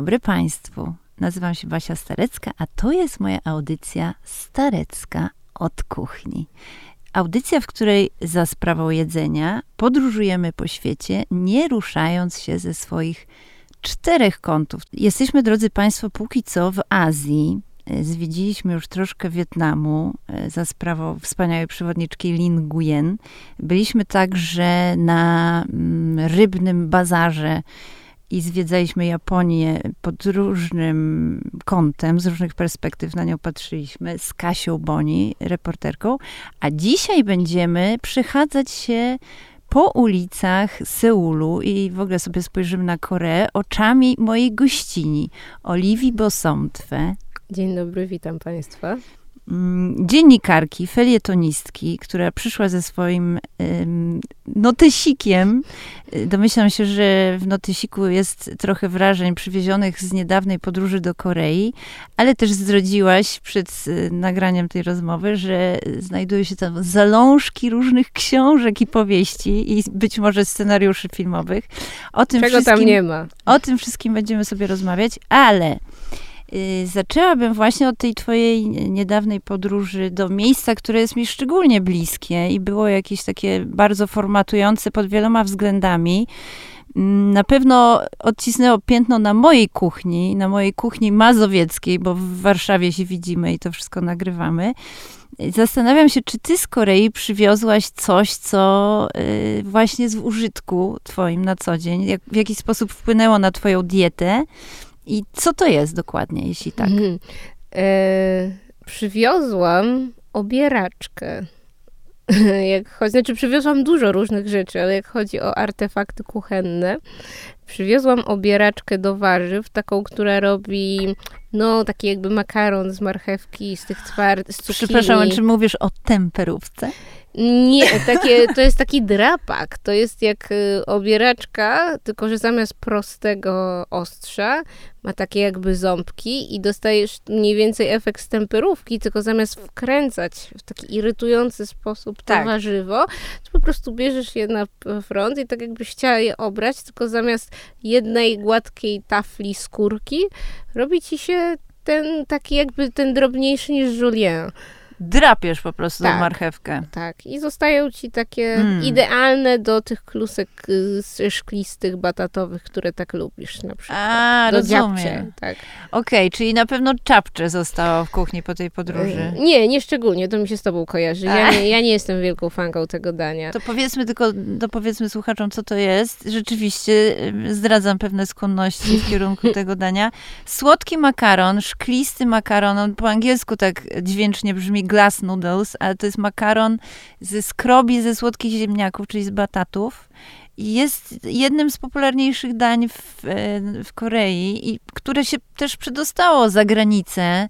dobry Państwu. Nazywam się Basia Starecka, a to jest moja audycja Starecka od kuchni. Audycja, w której za sprawą jedzenia podróżujemy po świecie, nie ruszając się ze swoich czterech kątów. Jesteśmy, drodzy Państwo, póki co w Azji. Zwiedziliśmy już troszkę Wietnamu e, za sprawą wspaniałej przewodniczki Lin Nguyen. Byliśmy także na mm, rybnym bazarze i zwiedzaliśmy Japonię pod różnym kątem, z różnych perspektyw na nią patrzyliśmy, z Kasią Boni, reporterką, a dzisiaj będziemy przychadzać się po ulicach Seulu i w ogóle sobie spojrzymy na Koreę oczami mojej gościni, Oliwii Bosomtwe. Dzień dobry, witam Państwa. Mm, dziennikarki, felietonistki, która przyszła ze swoim um, notesikiem. Domyślam się, że w notesiku jest trochę wrażeń przywiezionych z niedawnej podróży do Korei, ale też zdradziłaś przed y, nagraniem tej rozmowy, że znajdują się tam zalążki różnych książek i powieści i być może scenariuszy filmowych. O tym Czego tam nie ma? O tym wszystkim będziemy sobie rozmawiać, ale Y, zaczęłabym właśnie od tej twojej niedawnej podróży do miejsca, które jest mi szczególnie bliskie i było jakieś takie bardzo formatujące pod wieloma względami. Mm, na pewno odcisnęło piętno na mojej kuchni, na mojej kuchni mazowieckiej, bo w Warszawie się widzimy i to wszystko nagrywamy. Zastanawiam się, czy ty z Korei przywiozłaś coś, co y, właśnie w użytku twoim na co dzień, jak, w jakiś sposób wpłynęło na twoją dietę. I co to jest dokładnie, jeśli tak? Mhm. E, przywiozłam obieraczkę. Jak chodzi, znaczy przywiozłam dużo różnych rzeczy, ale jak chodzi o artefakty kuchenne, przywiozłam obieraczkę do warzyw, taką, która robi no taki jakby makaron z marchewki, z tych twardych, z cukinii. Przepraszam, czy mówisz o temperówce? Nie, takie, to jest taki drapak. To jest jak y, obieraczka, tylko że zamiast prostego ostrza ma takie jakby ząbki i dostajesz mniej więcej efekt stemperówki, tylko zamiast wkręcać w taki irytujący sposób to tak. warzywo, to po prostu bierzesz je na front i tak jakbyś chciała je obrać, tylko zamiast jednej gładkiej tafli skórki robi ci się ten taki jakby ten drobniejszy niż julien drapiesz po prostu tak, marchewkę. Tak, i zostają ci takie mm. idealne do tych klusek y, szklistych, batatowych, które tak lubisz na przykład. A, do rozumiem. Dziabcie, tak. Okej, okay, czyli na pewno czapcze zostało w kuchni po tej podróży. Y, nie, nie szczególnie, to mi się z tobą kojarzy. Ja nie, ja nie jestem wielką fanką tego dania. To powiedzmy tylko, to powiedzmy słuchaczom, co to jest. Rzeczywiście y, zdradzam pewne skłonności w kierunku tego dania. Słodki makaron, szklisty makaron, on po angielsku tak dźwięcznie brzmi glass noodles, ale to jest makaron ze skrobi ze słodkich ziemniaków, czyli z batatów. Jest jednym z popularniejszych dań w, e, w Korei, i które się też przedostało za granicę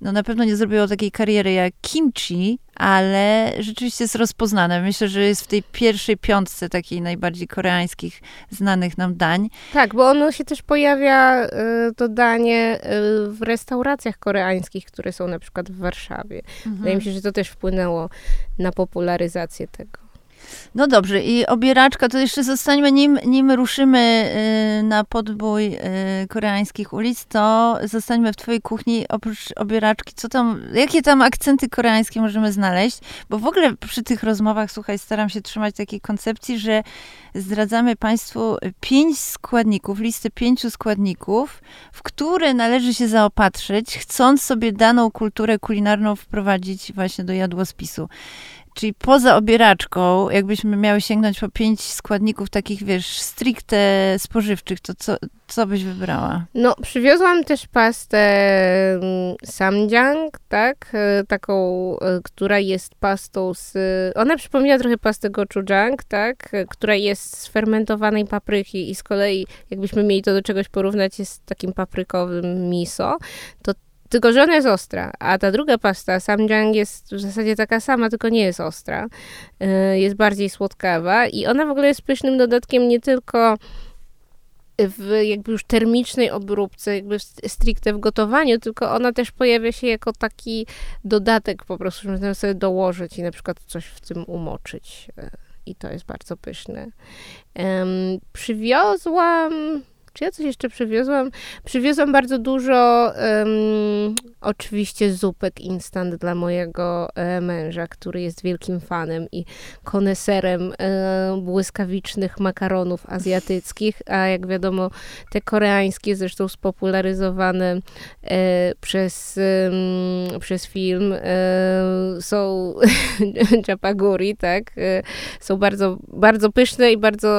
no na pewno nie zrobiło takiej kariery jak kimchi, ale rzeczywiście jest rozpoznane. Myślę, że jest w tej pierwszej piątce takiej najbardziej koreańskich znanych nam dań. Tak, bo ono się też pojawia, y, to danie, y, w restauracjach koreańskich, które są na przykład w Warszawie. Mhm. Wydaje mi się, że to też wpłynęło na popularyzację tego. No dobrze, i obieraczka, to jeszcze zostańmy, nim, nim ruszymy y, na podbój y, koreańskich ulic, to zostańmy w twojej kuchni, oprócz obieraczki, co tam, jakie tam akcenty koreańskie możemy znaleźć? Bo w ogóle przy tych rozmowach, słuchaj, staram się trzymać takiej koncepcji, że zdradzamy Państwu pięć składników, listę pięciu składników, w które należy się zaopatrzyć, chcąc sobie daną kulturę kulinarną wprowadzić właśnie do jadłospisu. Czyli poza obieraczką, jakbyśmy miały sięgnąć po pięć składników takich, wiesz, stricte spożywczych, to co, co byś wybrała? No, przywiozłam też pastę mm, samjang, tak? E, taką, e, która jest pastą z... Ona przypomina trochę pastę gochujang, tak? E, która jest z fermentowanej papryki i z kolei, jakbyśmy mieli to do czegoś porównać, jest takim paprykowym miso, to tylko, że ona jest ostra, a ta druga pasta, samjang, jest w zasadzie taka sama, tylko nie jest ostra. Y, jest bardziej słodkawa i ona w ogóle jest pysznym dodatkiem nie tylko w jakby już termicznej obróbce, jakby stricte w gotowaniu, tylko ona też pojawia się jako taki dodatek po prostu, że można sobie dołożyć i na przykład coś w tym umoczyć. Y, I to jest bardzo pyszne. Um, przywiozłam Czy ja coś jeszcze przywiozłam? Przywiozłam bardzo dużo um, oczywiście zupek instant dla mojego e, męża, który jest wielkim fanem i koneserem e, błyskawicznych makaronów azjatyckich, a jak wiadomo te koreańskie, zresztą spopularyzowane e, przez, przez film e, są chapaguri, tak? E, są bardzo, bardzo pyszne i bardzo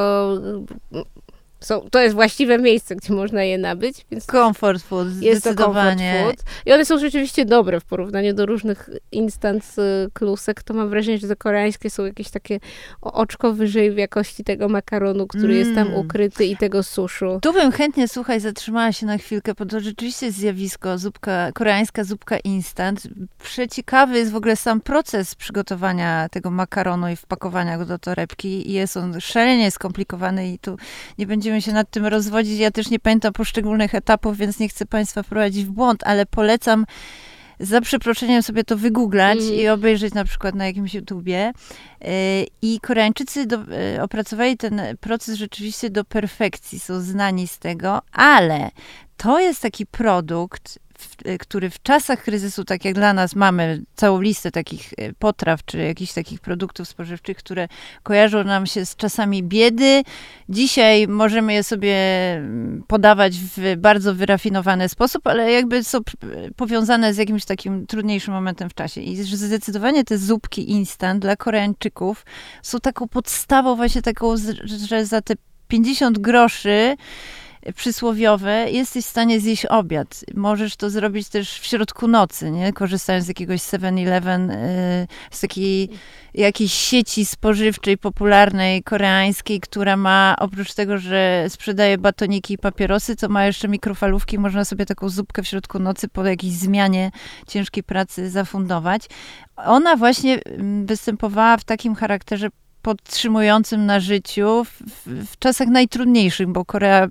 są, to jest właściwe miejsce, gdzie można je nabyć. Więc comfort food, jest to comfort food. I one są rzeczywiście dobre w porównaniu do różnych instant klusek. To mam wrażenie, że te koreańskie są jakieś takie oczko wyżej w jakości tego makaronu, który mm. jest tam mm. ukryty i tego suszu. Tu bym chętnie, słuchaj, zatrzymała się na chwilkę, bo to rzeczywiście jest zjawisko, zupka, koreańska zupka instant. Przeciekawy jest w ogóle sam proces przygotowania tego makaronu i wpakowania go do torebki. Jest on szalenie skomplikowany i tu nie będziemy będziemy się nad tym rozwodzić. Ja też nie pamiętam poszczególnych etapów, więc nie chcę Państwa wprowadzić w błąd, ale polecam za przeproszeniem sobie to wygooglać mm. i obejrzeć na przykład na jakimś YouTubie. Y, I Koreańczycy do, y, opracowali ten proces rzeczywiście do perfekcji, są znani z tego, ale to jest taki produkt, który w czasach kryzysu, tak jak dla nas, mamy całą listę takich y, potraw, czy jakichś takich produktów spożywczych, które kojarzą nam się z czasami biedy. Dzisiaj możemy je sobie mm, podawać w bardzo wyrafinowany sposób, ale jakby są powiązane z jakimś takim trudniejszym momentem w czasie. I zdecydowanie te zupki instant dla Koreańczyków są taką podstawą, właśnie taką, że za te 50 groszy przysłowiowe, jesteś w stanie zjeść obiad. Możesz to zrobić też w środku nocy, nie? korzystając z jakiegoś 7-Eleven, y, z takiej jakiejś sieci spożywczej, popularnej, koreańskiej, która ma, oprócz tego, że sprzedaje batoniki i papierosy, to ma jeszcze mikrofalówki, można sobie taką zupkę w środku nocy po jakiejś zmianie ciężkiej pracy zafundować. Ona właśnie mm, występowała w takim charakterze podtrzymującym na życiu w, w, czasach najtrudniejszych, bo Korea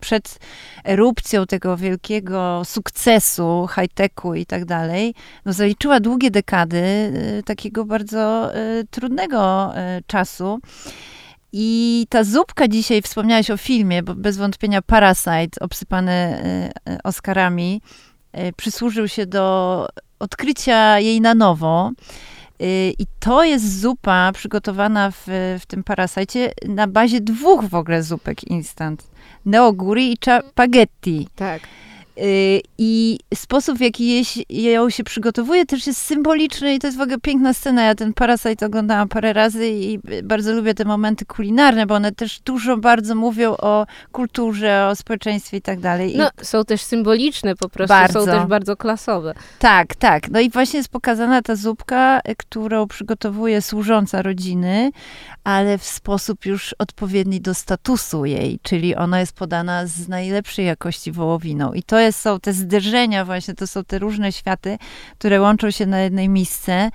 przed erupcją tego wielkiego sukcesu, high-techu i tak dalej, no zaliczyła długie dekady y, takiego bardzo y, trudnego y, czasu. I ta zupka dzisiaj, wspomniałeś o filmie, bo bez wątpienia Parasite, obsypany Oscarami, przysłużył się do odkrycia jej na nowo. Y, I to jest zupa przygotowana w, w tym parasajcie na bazie dwóch w ogóle zupek instant. Neoguri i spaghetti. Tak. Y, I sposób, w jaki ją się przygotowuje, też jest symboliczny i to jest w ogóle piękna scena. Ja ten Parasite oglądałam parę razy i bardzo lubię te momenty kulinarne, bo one też dużo bardzo mówią o kulturze, o społeczeństwie i tak dalej. No, są też symboliczne po prostu, bardzo. są też bardzo klasowe. Tak, tak. No i właśnie jest pokazana ta zupka, którą przygotowuje służąca rodziny, ale w sposób już odpowiedni do statusu jej, czyli ona jest podana z najlepszej jakości wołowiną. I to jest, są te zderzenia właśnie, to są te różne światy, które łączą się na jednej misce.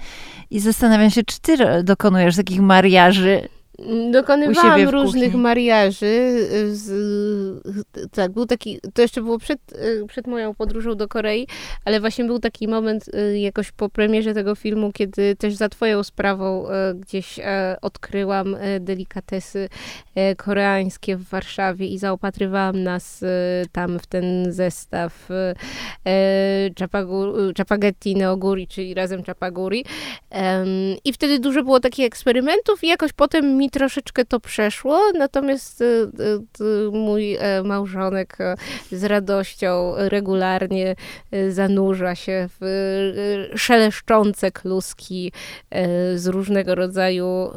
I zastanawiam się, czy ty dokonujesz takich mariaży Dokonywałam różnych mariaży. Y, z, tak, był taki, to jeszcze było przed, y, przed moją podróżą do Korei, ale właśnie był taki moment y, jakoś po premierze tego filmu, kiedy też za twoją sprawą gdzieś odkryłam delikatesy koreańskie w Warszawie i zaopatrywałam nas tam w ten zestaw chapagetti neoguri, czyli razem chapaguri. I wtedy dużo było takich eksperymentów i jakoś potem mi troszeczkę to przeszło, natomiast y, y, y, mój e, małżonek e, z radością regularnie e, zanurza się w szeleszczące kluski z różnego rodzaju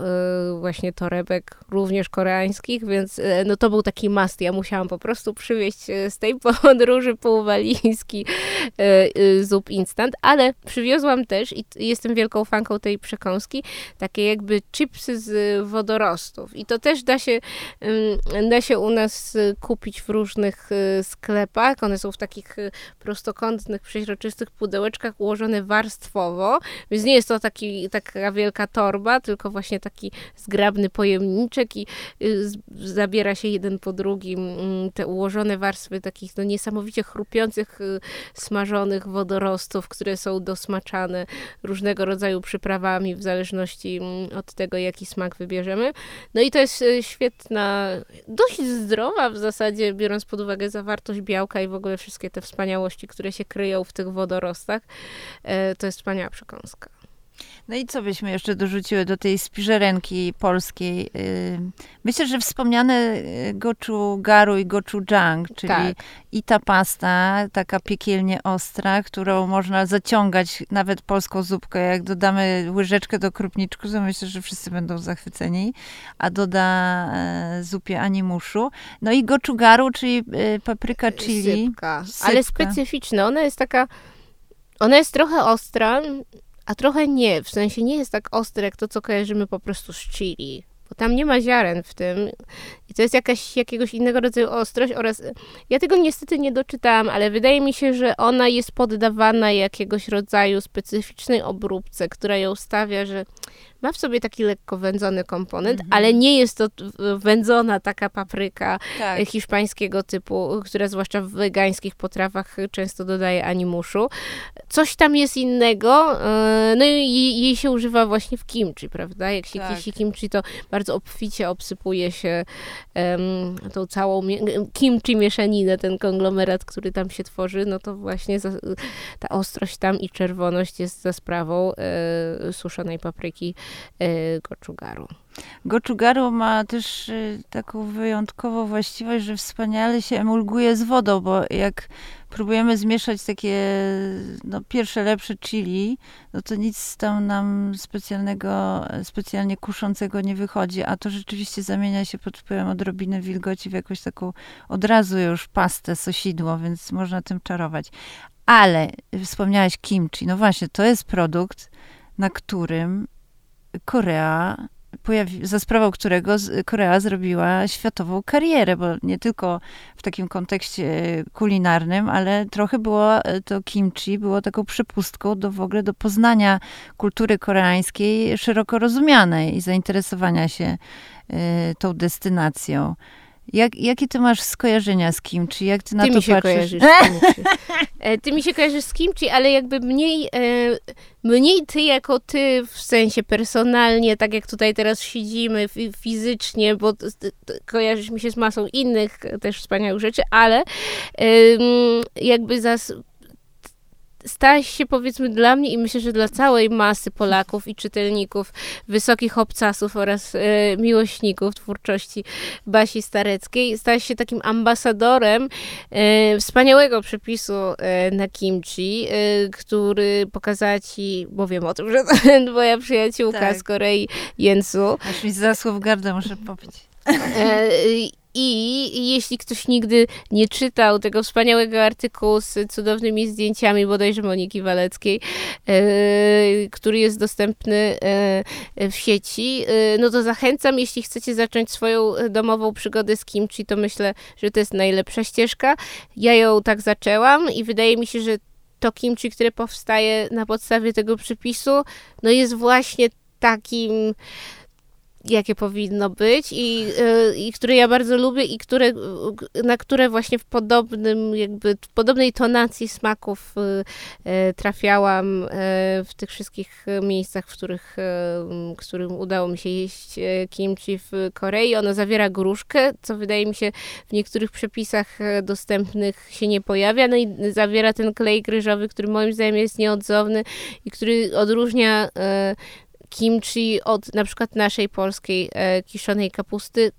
właśnie torebek, również koreańskich, więc no to był taki must. Ja musiałam po prostu przywieźć z tej podróży półwalizki zup instant, ale przywiozłam też i jestem wielką fanką tej przekąski, takie jakby chipsy z wodorostów I to też da się, da się u nas y, kupić w różnych y, sklepach. One są w takich y, prostokątnych, przeźroczystych pudełeczkach ułożone warstwowo, więc nie jest to taki, taka wielka torba, tylko właśnie taki zgrabny pojemniczek i zabiera się jeden po drugim mm, te ułożone warstwy takich no, niesamowicie chrupiących, smażonych wodorostów, które są dosmaczane różnego rodzaju przyprawami w zależności mm, od tego, jaki smak wybierzemy. No i to jest e, świetna, dość zdrowa w zasadzie, biorąc pod uwagę zawartość białka i w ogóle wszystkie te wspaniałości, które się kryją w tych wodorostach. E, to jest wspaniała przekąska. No i co byśmy jeszcze dorzuciły do tej spiżerenki polskiej? Y, myślę, że wspomniane y, garu i gochujang, czyli tak. i ta pasta, taka piekielnie ostra, którą można zaciągać nawet polską zupkę. Jak dodamy łyżeczkę do krupniczku, to myślę, że wszyscy będą zachwyceni. A doda e, zupie animuszu. No i garu, czyli e, papryka chili. Sypka. Sypka. Ale specyficzna. Ona jest taka, ona jest trochę ostra, a trochę nie, w sensie nie jest tak ostre jak to, co kojarzymy po prostu z chili, bo tam nie ma ziaren w tym i to jest jakaś, jakiegoś innego rodzaju ostrość oraz, ja tego niestety nie doczytałam, ale wydaje mi się, że ona jest poddawana jakiegoś rodzaju specyficznej obróbce, która ją stawia, że ma w sobie taki lekko wędzony komponent, -hmm. ale nie jest to wędzona taka papryka tak. hiszpańskiego typu, która zwłaszcza w wegańskich potrawach często dodaje animuszu. Coś tam jest innego, no i jej się używa właśnie w kimchi, prawda? Jak się tak. kimchi, to bardzo obficie obsypuje się tą całą kimchi mieszaninę, ten konglomerat, który tam się tworzy, no to właśnie za, ta ostrość tam i czerwoność jest za sprawą e, suszonej papryki e. Goczugaru ma też e, taką wyjątkową właściwość, że wspaniale się emulguje z wodą, bo jak próbujemy zmieszać takie no, pierwsze lepsze chili, no to nic tam nam specjalnego, specjalnie kuszącego nie wychodzi, a to rzeczywiście zamienia się pod wpływem odrobiny wilgoci w jakąś taką od razu już pastę, sosidło, więc można tym czarować. Ale wspomniałaś kimchi, no właśnie, to jest produkt, na którym Korea pojawi, za sprawą którego Korea zrobiła światową karierę, bo nie tylko w takim kontekście kulinarnym, ale trochę było e, to kimchi, było taką przepustką do w ogóle do poznania kultury koreańskiej szeroko rozumianej i zainteresowania się y, tą destynacją. Jak, jakie ty masz skojarzenia z kimchi? Jak ty na ty to mi się patrzysz? Kojarzysz. E, ty mi się kojarzysz z kimchi, ale jakby mniej, e, mniej ty jako ty w sensie personalnie, tak jak tutaj teraz siedzimy fizycznie, bo kojarzysz mi się z masą innych też wspaniałych rzeczy, ale jakby zas stałaś się powiedzmy dla mnie i myślę, że dla całej masy Polaków i czytelników, wysokich obcasów oraz e, miłośników twórczości Basi Stareckiej, stałaś się takim ambasadorem e, wspaniałego przepisu e, na kimchi, który pokazała ci, bo wiem o tym, że to moja przyjaciółka tak. z Korei, Jensu. Aż mi zasłów gardę muszę popić. I jeśli ktoś nigdy nie czytał tego wspaniałego artykułu z cudownymi zdjęciami bodajże Moniki Waleckiej, e, który jest dostępny e, w sieci, e, no to zachęcam, jeśli chcecie zacząć swoją domową przygodę z kimchi, to myślę, że to jest najlepsza ścieżka. Ja ją tak zaczęłam i wydaje mi się, że to kimchi, które powstaje na podstawie tego przypisu, no jest właśnie takim jakie powinno być i, y, i które ja bardzo lubię i które, na które właśnie w podobnym, jakby w podobnej tonacji smaków y, y, trafiałam w tych wszystkich miejscach, w których, w którym udało mi się jeść kimchi w Korei. Ono zawiera gruszkę, co wydaje mi się w niektórych przepisach dostępnych się nie pojawia, no i zawiera ten klej ryżowy, który moim zdaniem jest nieodzowny i który odróżnia kimchi od na przykład naszej polskiej e, kiszonej kapusty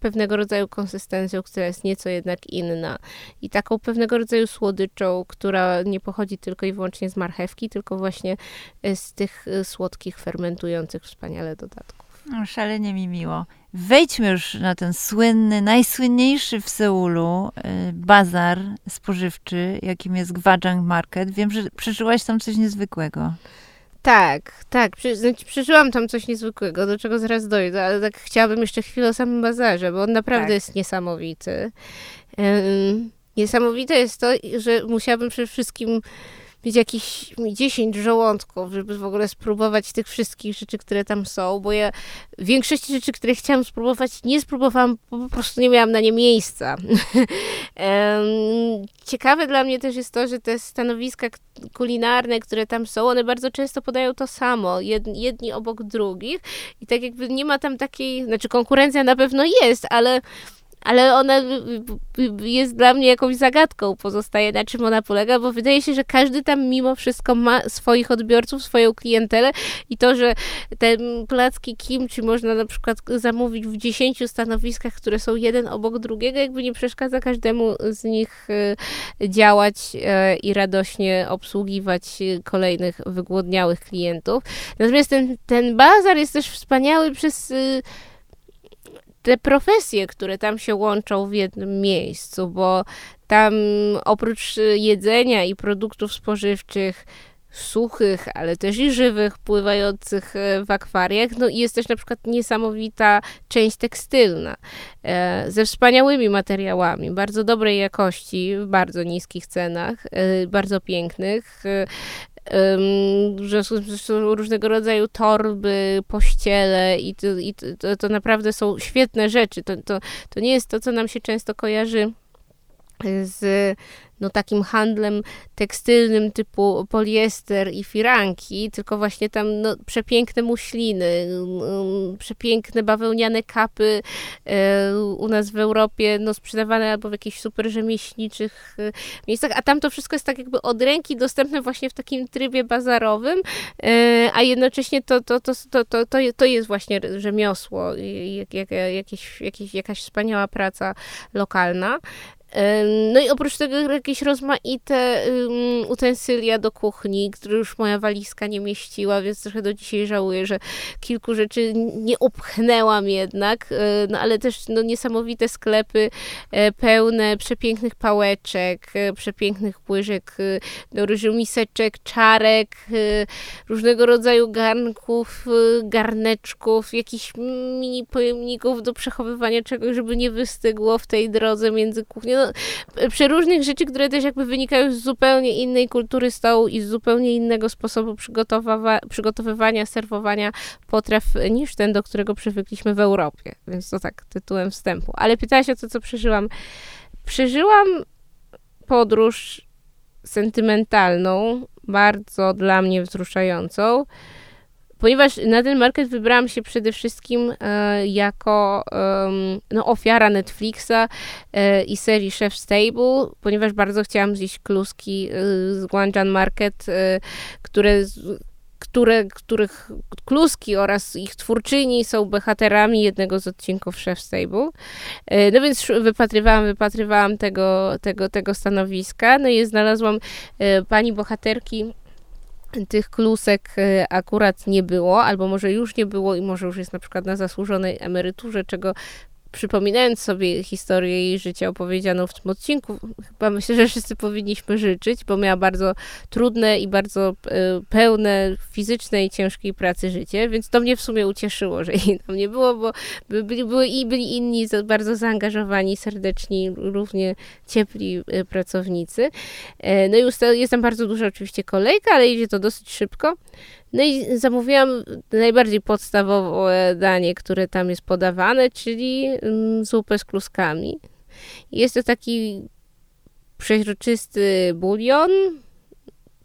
pewnego rodzaju konsystencją, która jest nieco jednak inna. I taką pewnego rodzaju słodyczą, która nie pochodzi tylko i wyłącznie z marchewki, tylko właśnie e, z tych e, słodkich, fermentujących wspaniale dodatków. No, szalenie mi miło. Wejdźmy już na ten słynny, najsłynniejszy w Seulu bazar spożywczy, jakim jest Gwajang Market. Wiem, że przeżyłaś tam coś niezwykłego. Tak, tak. Znaczy, przeżyłam tam coś niezwykłego, do czego zaraz dojdę, ale tak chciałabym jeszcze chwilę o samym bazarze, bo on naprawdę tak. jest niesamowity. Um, niesamowite jest to, że musiałabym przede wszystkim mieć jakieś 10 żołądków, żeby w ogóle spróbować tych wszystkich rzeczy, które tam są, bo ja większości rzeczy, które chciałam spróbować, nie spróbowałam, po prostu nie miałam na nie miejsca. Ciekawe dla mnie też jest to, że te stanowiska kulinarne, które tam są, one bardzo często podają to samo, jedni obok drugich i tak jakby nie ma tam takiej, znaczy konkurencja na pewno jest, ale ale ona jest dla mnie jakąś zagadką, pozostaje na czym ona polega, bo wydaje się, że każdy tam mimo wszystko ma swoich odbiorców, swoją klientelę i to, że te placki kimchi można na przykład zamówić w dziesięciu stanowiskach, które są jeden obok drugiego, jakby nie przeszkadza każdemu z nich y, działać y, i radośnie obsługiwać kolejnych wygłodniałych klientów. Natomiast ten, ten bazar jest też wspaniały przez y, te profesje, które tam się łączą w jednym miejscu, bo tam oprócz jedzenia i produktów spożywczych, suchych, ale też i żywych, pływających e, w akwariach. No i jest też na przykład niesamowita część tekstylna e, ze wspaniałymi materiałami, bardzo dobrej jakości, w bardzo niskich cenach, e, bardzo pięknych że są różnego rodzaju torby, pościele i, to, i to, to naprawdę są świetne rzeczy. To, to, to nie jest to, co nam się często kojarzy z no, takim handlem tekstylnym typu poliester i firanki, tylko właśnie tam no, przepiękne muśliny, um, przepiękne bawełniane kapy e, u nas w Europie no, sprzedawane albo w jakichś super rzemieślniczych e, miejscach, a tam to wszystko jest tak jakby od ręki dostępne właśnie w takim trybie bazarowym, e, a jednocześnie to, to, to, to, to, to, to jest właśnie rzemiosło, jak, jak, jakieś, jakieś, jakaś wspaniała praca lokalna. No i oprócz tego jakieś rozmaite utensylia do kuchni, które już moja walizka nie mieściła, więc trochę do dzisiaj żałuję, że kilku rzeczy nie upchnęłam jednak, e, no ale też no, niesamowite sklepy e, pełne przepięknych pałeczek, e, przepięknych łyżek, no, miseczek, czarek, różnego rodzaju garnków, garneczków, jakichś mini pojemników do przechowywania czegoś, żeby nie wystygło w tej drodze między kuchnią no, przeróżnych rzeczy, które też jakby wynikają z zupełnie innej kultury stołu i z zupełnie innego sposobu przygotowywania, serwowania potraw niż ten, do którego przywykliśmy w Europie. Więc to tak tytułem wstępu. Ale pytałaś o to, co przeżyłam. Przeżyłam podróż sentymentalną, bardzo dla mnie wzruszającą ponieważ na ten market wybrałam się przede wszystkim e, jako e, no, ofiara Netflixa e, i serii Chef Stable, ponieważ bardzo chciałam zjeść kluski e, z Guangzhou Market, e, które które, których kluski oraz ich twórczyni są bohaterami jednego z odcinków Chef Stable. E, no więc wypatrywałam, wypatrywałam tego, tego, tego stanowiska, no i znalazłam pani bohaterki tych klusek e, akurat nie było, albo może już nie było i może już jest na przykład na zasłużonej emeryturze, czego przypominając sobie historię jej życia opowiedzianą w tym odcinku, chyba myślę, że wszyscy powinniśmy życzyć, bo miała bardzo trudne i bardzo e, pełne fizycznej ciężkiej pracy życie, więc to mnie w sumie ucieszyło, że jej tam nie było, bo byli, były, i byli inni bardzo zaangażowani, serdeczni, równie ciepli e, pracownicy. E, no i jest tam bardzo duża oczywiście kolejka, ale idzie to dosyć szybko. No i zamówiłam najbardziej podstawowe danie, które tam jest podawane, czyli mm, zupę z kluskami. Jest to taki przeźroczysty bulion,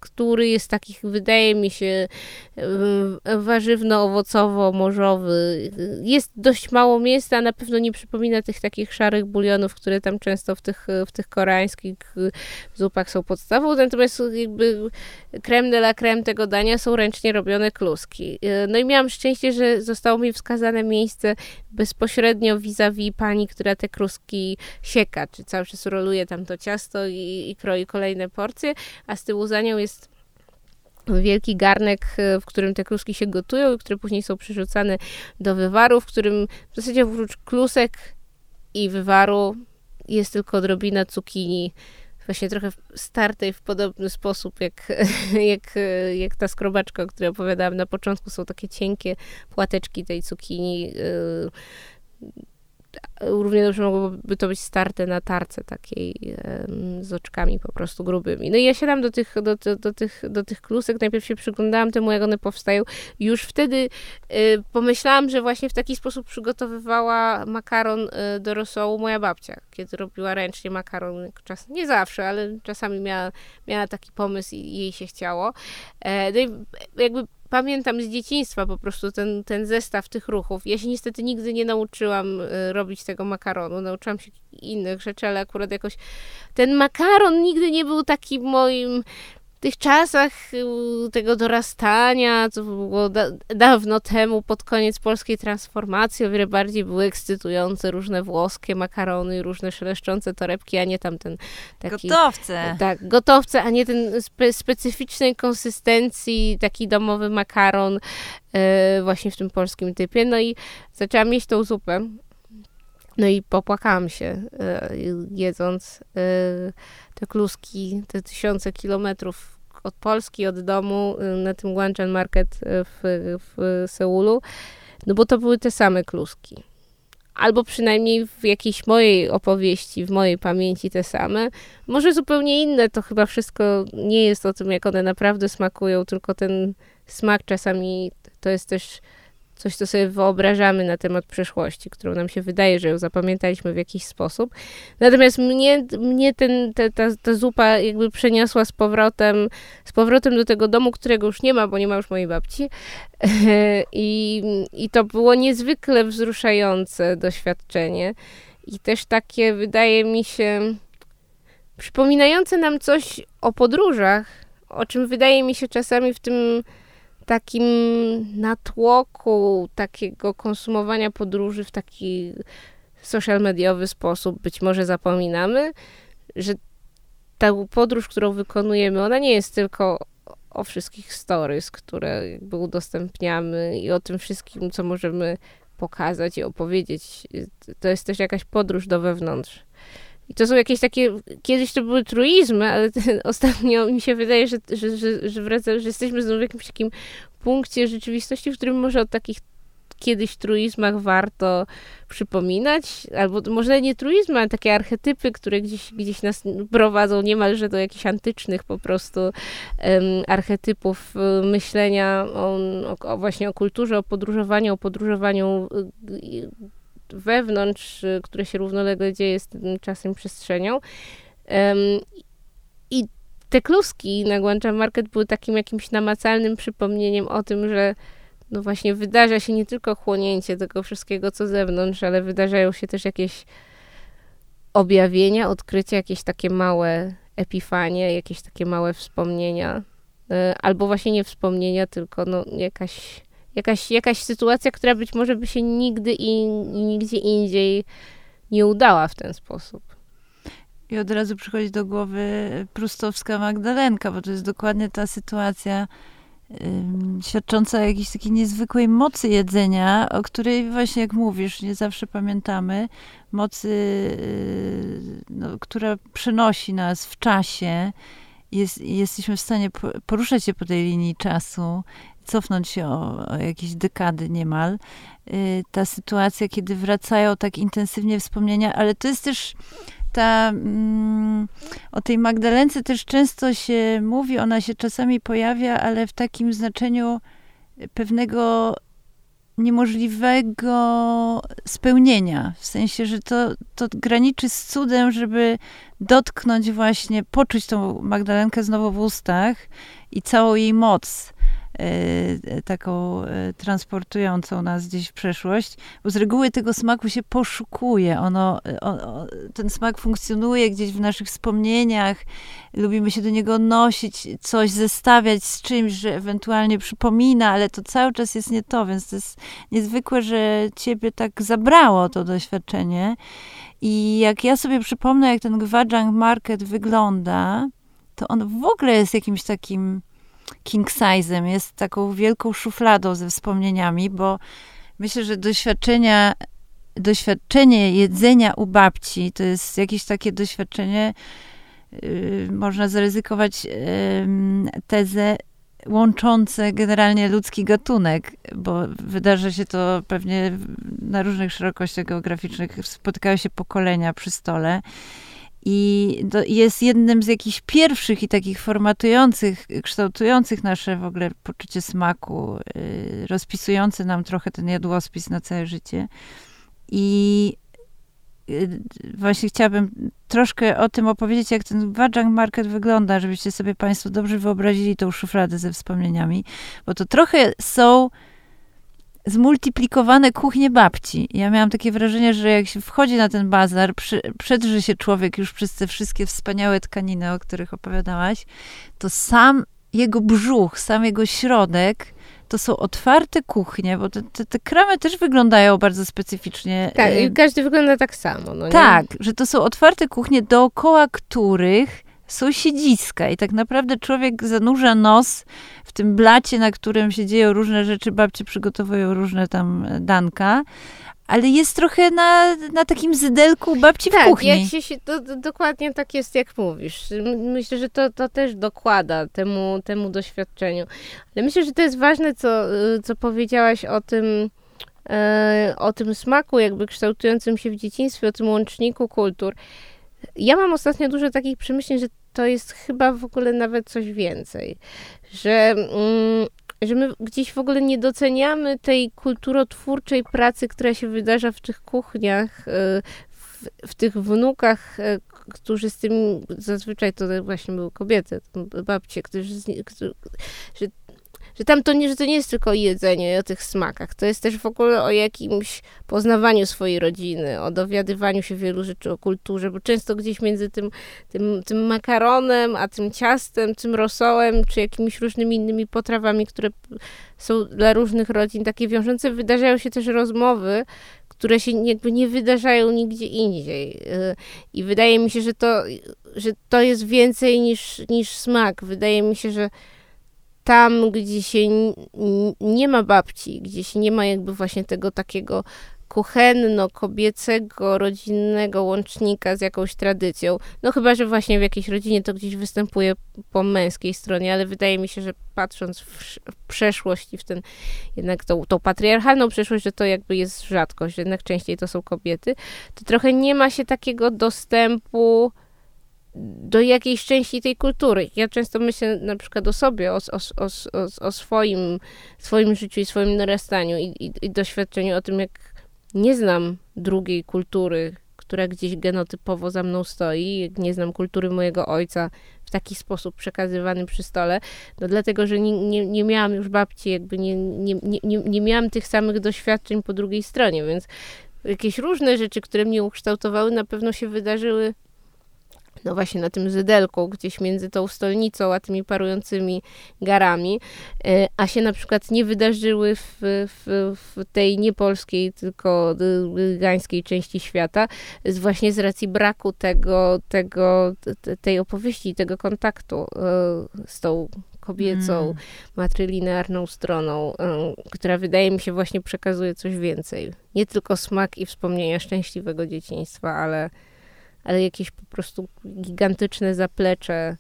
który jest takich, wydaje mi się, warzywno-owocowo-morzowy. Jest dość mało mięsa, a na pewno nie przypomina tych takich szarych bulionów, które tam często w tych, w tych koreańskich zupach są podstawą. Natomiast jakby creme de la creme tego dania są ręcznie robione kluski. No i miałam szczęście, że zostało mi wskazane miejsce bezpośrednio vis-a-vis pani, która te kluski sieka, czy cały czas roluje tam to ciasto i, i kroi kolejne porcje, a z tyłu za nią jest wielki garnek, e, w którym te kluski się gotują które później są przerzucane do wywaru, w którym w zasadzie oprócz klusek i wywaru jest tylko odrobina cukinii, właśnie trochę startej w podobny sposób, jak, jak, jak ta skrobaczka, o której opowiadałam na początku. Są takie cienkie płateczki tej cukinii, e, równie dobrze mogłoby to być starte na tarce takiej z oczkami po prostu grubymi. No i ja siadam do tych, do, do, do, tych, do tych klusek, najpierw się przyglądałam temu, jak one powstają. Już wtedy y, pomyślałam, że właśnie w taki sposób przygotowywała makaron y, do rosołu moja babcia, kiedy robiła ręcznie makaron. Czas, nie zawsze, ale czasami miała, miała taki pomysł i jej się chciało. E, no i jakby pamiętam z dzieciństwa po prostu ten, ten zestaw tych ruchów. Ja się niestety nigdy nie nauczyłam y, robić tego makaronu. Nauczyłam się innych rzeczy, ale akurat jakoś ten makaron nigdy nie był taki moim tych czasach y, tego dorastania, co było da dawno temu, pod koniec polskiej transformacji, o wiele bardziej były ekscytujące różne włoskie makarony, różne szeleszczące torebki, a nie tamten taki... Gotowce. Tak, gotowce, a nie ten spe specyficznej konsystencji, taki domowy makaron yy, właśnie w tym polskim typie. No i zaczęłam jeść tą zupę. No i popłakałam się, yy, jedząc yy, te kluski, te tysiące kilometrów od Polski, od domu y, na tym Guanchan Market y, w, w Seulu, no bo to były te same kluski. Albo przynajmniej w jakiejś mojej opowieści, w mojej pamięci te same. Może zupełnie inne, to chyba wszystko nie jest o tym, jak one naprawdę smakują, tylko ten smak czasami to jest też coś, co sobie wyobrażamy na temat przeszłości, którą nam się wydaje, że ją zapamiętaliśmy w jakiś sposób. Natomiast mnie, mnie ten, te, ta, ta zupa jakby przeniosła z powrotem, z powrotem do tego domu, którego już nie ma, bo nie ma już mojej babci. I, i to było niezwykle wzruszające doświadczenie. I też takie, wydaje mi się, przypominające nam coś o podróżach, o czym wydaje mi się czasami w tym takim natłoku takiego konsumowania podróży w taki social mediowy sposób być może zapominamy, że ta podróż, którą wykonujemy, ona nie jest tylko o wszystkich stories, które jakby udostępniamy i o tym wszystkim, co możemy pokazać i opowiedzieć. To jest też jakaś podróż do wewnątrz. I to są jakieś takie, kiedyś to były truizmy, ale ostatnio mi się wydaje, że, że, że, że, wraca, że jesteśmy znowu w jakimś takim punkcie rzeczywistości, w którym może o takich kiedyś truizmach warto przypominać, albo może nie truizmy, ale takie archetypy, które gdzieś, gdzieś nas prowadzą niemalże do jakichś antycznych po prostu um, archetypów y, myślenia o, o, właśnie o kulturze, o podróżowaniu, o podróżowaniu y, wewnątrz, y, które się równolegle dzieje z tym czasem przestrzenią. I te kluski na Guanchan Market były takim jakimś namacalnym przypomnieniem o tym, że no właśnie wydarza się nie tylko chłonięcie tego wszystkiego, co zewnątrz, ale wydarzają się też jakieś objawienia, odkrycia, jakieś takie małe epifanie, jakieś takie małe wspomnienia. Y, albo właśnie nie wspomnienia, tylko no jakaś, jakaś, jakaś sytuacja, która być może by się nigdy i, nigdzie indziej nie udała w ten sposób. I od razu przychodzi do głowy prustowska Magdalenka, bo to jest dokładnie ta sytuacja świadcząca o jakiejś takiej niezwykłej mocy jedzenia, o której właśnie, jak mówisz, nie zawsze pamiętamy. Mocy, y, no, która przenosi nas w czasie. Jest, jesteśmy w stanie poruszać się po tej linii czasu, cofnąć się o, o jakieś dekady niemal. Y, ta sytuacja, kiedy wracają tak intensywnie wspomnienia, ale to jest też ta, mm, o tej Magdalence też często się mówi, ona się czasami pojawia, ale w takim znaczeniu pewnego niemożliwego spełnienia. W sensie, że to, to graniczy z cudem, żeby dotknąć właśnie, poczuć tą Magdalenkę znowu w ustach i całą jej moc. E, taką e, transportującą nas gdzieś w przeszłość, bo z reguły tego smaku się poszukuje. Ono, on, ten smak funkcjonuje gdzieś w naszych wspomnieniach, lubimy się do niego nosić, coś zestawiać z czymś, że ewentualnie przypomina, ale to cały czas jest nie to, więc to jest niezwykłe, że ciebie tak zabrało to doświadczenie. I jak ja sobie przypomnę, jak ten Gwajang Market wygląda, to on w ogóle jest jakimś takim king size'em, jest taką wielką szufladą ze wspomnieniami, bo myślę, że doświadczenia, doświadczenie jedzenia u babci to jest jakieś takie doświadczenie, yy, można zaryzykować yy, tezę łączące generalnie ludzki gatunek, bo wydarza się to pewnie na różnych szerokościach geograficznych. Spotykają się pokolenia przy stole. I jest jednym z jakichś pierwszych i takich formatujących, kształtujących nasze w ogóle poczucie smaku, y, rozpisujący nam trochę ten jadłospis na całe życie. I y, właśnie chciałabym troszkę o tym opowiedzieć, jak ten Wajang Market wygląda, żebyście sobie Państwo dobrze wyobrazili tą szufladę ze wspomnieniami, bo to trochę są zmultiplikowane kuchnie babci. Ja miałam takie wrażenie, że jak się wchodzi na ten bazar, przy, przedrze się człowiek już przez te wszystkie wspaniałe tkaniny, o których opowiadałaś, to sam jego brzuch, sam jego środek to są otwarte kuchnie, bo te, te, te, kramy też wyglądają bardzo specyficznie. Tak, i każdy wygląda tak samo. No tak, że to są otwarte kuchnie, dookoła których są siedziska i tak naprawdę człowiek zanurza nos w tym blacie, na którym się dzieją różne rzeczy, babcie przygotowują różne tam e, danka, ale jest trochę na, na takim zydelku babci tak, w kuchni. Tak, jak się, to, to, dokładnie tak jest, jak mówisz. Myślę, że to, to też dokłada temu, temu doświadczeniu. Ale myślę, że to jest ważne, co, y, co powiedziałaś o tym, e, o tym smaku jakby kształtującym się w dzieciństwie, o tym łączniku kultur. Ja mam ostatnio dużo takich przemyśleń, że to jest chyba w ogóle nawet coś więcej. Że, mm, że my gdzieś w ogóle nie doceniamy tej kulturotwórczej pracy, która się wydarza w tych kuchniach, y, w, w tych wnukach, y, którzy z tym, zazwyczaj to właśnie były kobiety, babcie, którzy, którzy, że że tam to nie, że to nie jest tylko o jedzeniu i o tych smakach, to jest też w ogóle o jakimś poznawaniu swojej rodziny, o dowiadywaniu się wielu rzeczy o kulturze, bo często gdzieś między tym, tym, tym makaronem, a tym ciastem, tym rosołem, czy jakimiś różnymi innymi potrawami, które są dla różnych rodzin takie wiążące, wydarzają się też rozmowy, które się jakby nie wydarzają nigdzie indziej. Y, I wydaje mi się, że to, że to jest więcej niż, niż smak. Wydaje mi się, że tam, gdzie się nie ma babci, gdzie się nie ma jakby właśnie tego takiego kuchenno-kobiecego, rodzinnego łącznika z jakąś tradycją. No chyba, że właśnie w jakiejś rodzinie to gdzieś występuje po męskiej stronie, ale wydaje mi się, że patrząc w, przeszłość i w ten jednak tą, tą patriarchalną przeszłość, że to jakby jest rzadkość, jednak częściej to są kobiety, to trochę nie ma się takiego dostępu do jakiejś części tej kultury. Ja często myślę na przykład o sobie, o, o, o, o swoim, swoim życiu i swoim narastaniu i, i, i doświadczeniu o tym, jak nie znam drugiej kultury, która gdzieś genotypowo za mną stoi, jak nie znam kultury mojego ojca w taki sposób przekazywany przy stole, no dlatego, że nie, nie, nie miałam już babci, jakby nie, nie, nie, nie miałam tych samych doświadczeń po drugiej stronie, więc jakieś różne rzeczy, które mnie ukształtowały, na pewno się wydarzyły no właśnie na tym zydelku, gdzieś między tą stolnicą a tymi parującymi garami, e, a się na przykład nie wydarzyły w, w, w tej niepolskiej, tylko gańskiej części świata, z właśnie z racji braku tego, tego tej opowieści, tego kontaktu e, z tą kobiecą, mm. matrylinearną stroną, e, która wydaje mi się właśnie przekazuje coś więcej. Nie tylko smak i wspomnienia szczęśliwego dzieciństwa, ale ale jakieś po prostu gigantyczne zaplecze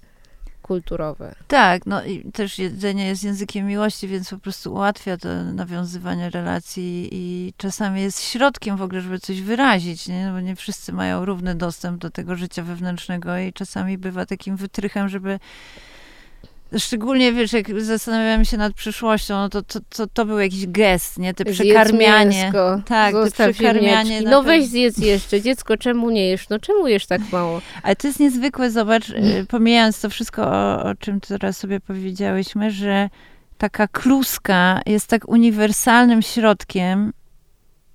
kulturowe. Tak, no i też jedzenie jest językiem miłości, więc po prostu ułatwia to nawiązywanie relacji i czasami jest środkiem w ogóle, żeby coś wyrazić, nie? No bo nie wszyscy mają równy dostęp do tego życia wewnętrznego i czasami bywa takim wytrychem, żeby Szczególnie, wiesz, jak zastanawiamy się nad przyszłością, no to, to, to, to był jakiś gest, nie? Te przekarmianie. Mięsko, tak, te przekarmianie. No weź zjedz jeszcze. Dziecko, czemu nie jesz? No czemu jesz tak mało? Ale to jest niezwykłe, zobacz, y, pomijając to wszystko, o, o czym teraz sobie powiedziałyśmy, że taka kluska jest tak uniwersalnym środkiem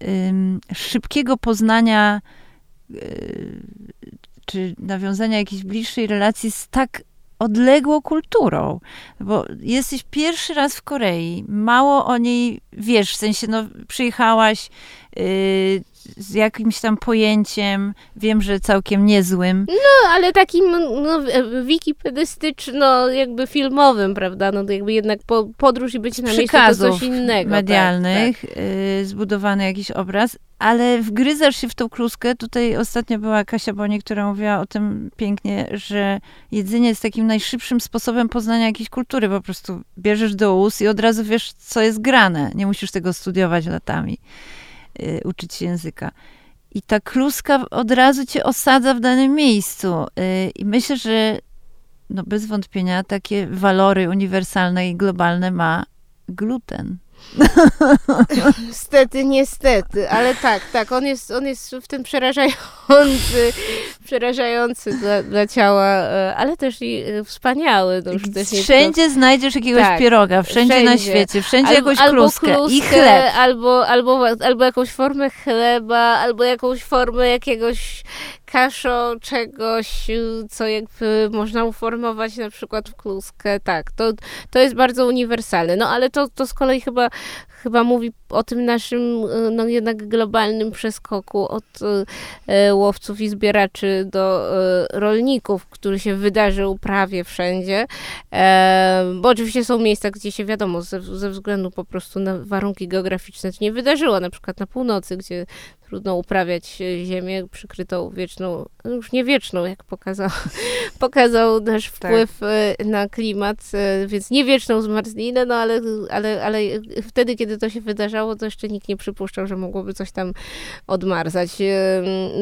ym, szybkiego poznania y, czy nawiązania jakiejś bliższej relacji z tak odległą kulturą, bo jesteś pierwszy raz w Korei, mało o niej wiesz, w sensie, no, przyjechałaś yy, z jakimś tam pojęciem, wiem, że całkiem niezłym. No, ale takim no, wikipedystyczno jakby filmowym, prawda, no to jakby jednak po, podróż i być na miejscu to coś innego. medialnych, tak, tak. Yy, zbudowany jakiś obraz, ale wgryzasz się w tą kluskę. Tutaj ostatnio była Kasia Boni, która mówiła o tym pięknie, że jedzenie jest takim najszybszym sposobem poznania jakiejś kultury. Po prostu bierzesz do ust i od razu wiesz, co jest grane. Nie musisz tego studiować latami, yy, uczyć się języka. I ta kluska od razu cię osadza w danym miejscu. Yy, I myślę, że no bez wątpienia takie walory uniwersalne i globalne ma gluten. Niestety, niestety, ale tak, tak, on jest, on jest w tym przerażający, przerażający dla, dla ciała, e, ale też i e, wspaniały. To już wszędzie tylko... znajdziesz jakiegoś tak, pieroga, wszędzie, wszędzie, na świecie, wszędzie albo, jakąś kluskę, albo i chleb. Albo, albo, albo jakąś formę chleba, albo jakąś formę jakiegoś kaszo czegoś, co jakby można uformować na przykład w kluskę. Tak, to, to jest bardzo uniwersalne. No ale to, to z kolei chyba chyba mówi o tym naszym, e, no jednak globalnym przeskoku od e, łowców i zbieraczy do e, rolników, który się wydarzył prawie wszędzie, bo oczywiście są miejsca, gdzie się wiadomo, ze, ze względu po prostu na warunki geograficzne to nie wydarzyło, na przykład na północy, gdzie trudno uprawiać ziemię przykrytą wieczną, no już nie wieczną, jak pokazał, pokazał nasz wpływ tak. na klimat, więc nie wieczną zmarzlinę, no ale, ale, ale wtedy, kiedy to się wydarzało, to jeszcze nikt nie przypuszczał, że mogłoby coś tam odmarzać.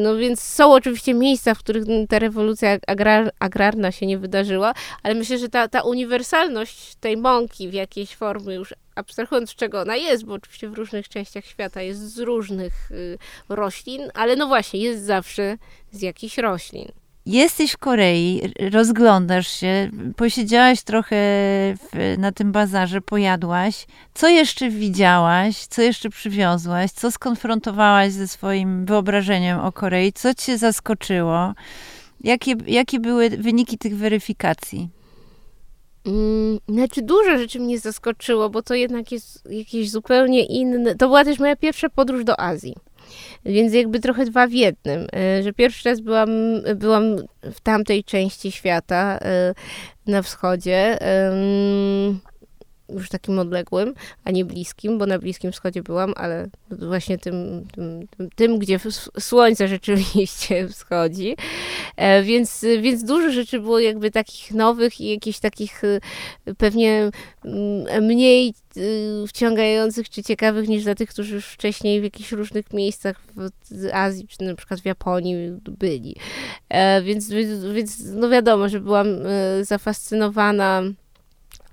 No więc są oczywiście miejsca, w których ta rewolucja agrar, agrarna się nie wydarzyła, ale myślę, że ta, ta uniwersalność tej mąki w jakiejś formie już abstrahując z czego ona jest, bo oczywiście w różnych częściach świata jest z różnych y, roślin, ale no właśnie, jest zawsze z jakichś roślin. Jesteś w Korei, rozglądasz się, posiedziałaś trochę w, na tym bazarze, pojadłaś. Co jeszcze widziałaś? Co jeszcze przywiozłaś? Co skonfrontowałaś ze swoim wyobrażeniem o Korei? Co cię zaskoczyło? Jakie, jakie były wyniki tych weryfikacji? Mm, znaczy, dużo rzeczy mnie zaskoczyło, bo to jednak jest jakieś zupełnie inne. To była też moja pierwsza podróż do Azji. Więc jakby trochę dwa w jednym, e, że pierwszy raz byłam, byłam w tamtej części świata, e, na wschodzie już takim odległym, a nie bliskim, bo na Bliskim Wschodzie byłam, ale właśnie tym, tym, tym gdzie słońce rzeczywiście wschodzi. E, więc, więc dużo rzeczy było jakby takich nowych i jakichś takich e, pewnie mm, mniej e, wciągających czy ciekawych niż dla tych, którzy już wcześniej w jakichś różnych miejscach w Azji, czy na przykład w Japonii byli. Więc, więc, więc no wiadomo, że byłam zafascynowana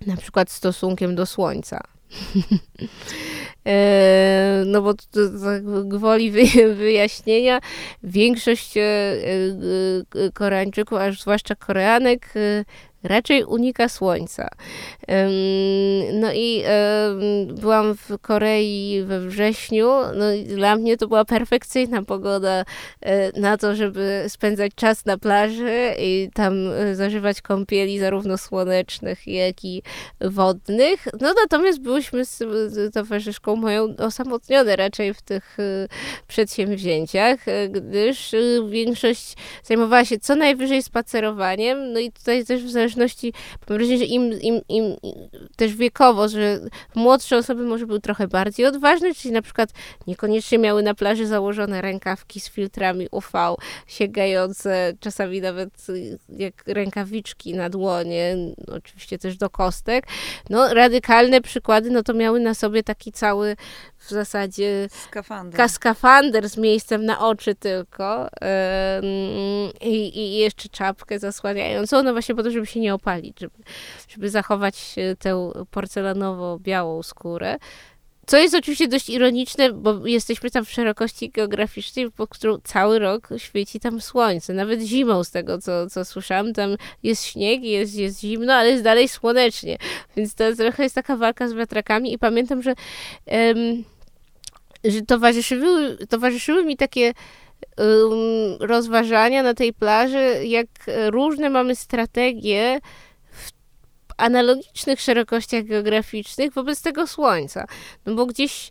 na przykład stosunkiem do Słońca. E, no bo gwoli wyjaśnienia, większość e, e, Koreańczyków, a zwłaszcza Koreanek, raczej unika słońca. No i byłam w Korei we wrześniu. No i dla mnie to była perfekcyjna pogoda e, na to, żeby spędzać czas na plaży i tam e, zażywać kąpieli zarówno słonecznych, jak i wodnych. No natomiast byłyśmy z towarzyszką moją osamotnione raczej w tych e, przedsięwzięciach, gdyż większość zajmowała się co najwyżej spacerowaniem. No i tutaj też w zależności zależności, wrażenie, że im, im, im też wiekowo, że młodsze osoby może były trochę bardziej odważne, czyli na przykład niekoniecznie miały na plaży założone rękawki z filtrami UV, sięgające czasami nawet jak rękawiczki na dłonie, oczywiście też do kostek. No, radykalne przykłady, no to miały na sobie taki cały w zasadzie skafander, skafander z miejscem na oczy tylko i, i jeszcze czapkę zasłaniającą, no właśnie po to, żeby się nie opalić, żeby, żeby zachować e, tę porcelanowo-białą skórę. Co jest oczywiście dość ironiczne, bo jesteśmy tam w szerokości geograficznej, po którą cały rok świeci tam słońce. Nawet zimą, z tego co, co słyszałam, tam jest śnieg, jest, jest zimno, ale jest dalej słonecznie. Więc to trochę jest taka walka z wiatrakami i pamiętam, że, że towarzyszyły, towarzyszyły mi takie um, rozważania na tej plaży, jak różne mamy strategie w analogicznych szerokościach geograficznych wobec tego Słońca. No bo gdzieś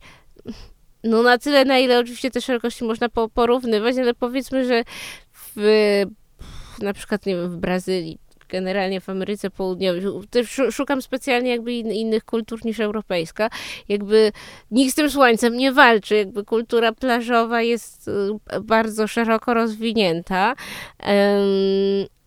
no na tyle, na ile oczywiście te szerokości można po, porównywać, ale powiedzmy, że w, na przykład, nie wiem, w Brazylii generalnie w Ameryce Południowej. Też szukam specjalnie jakby innych kultur niż europejska. Jakby nikt z tym słońcem nie walczy. Jakby kultura plażowa jest y, bardzo szeroko rozwinięta.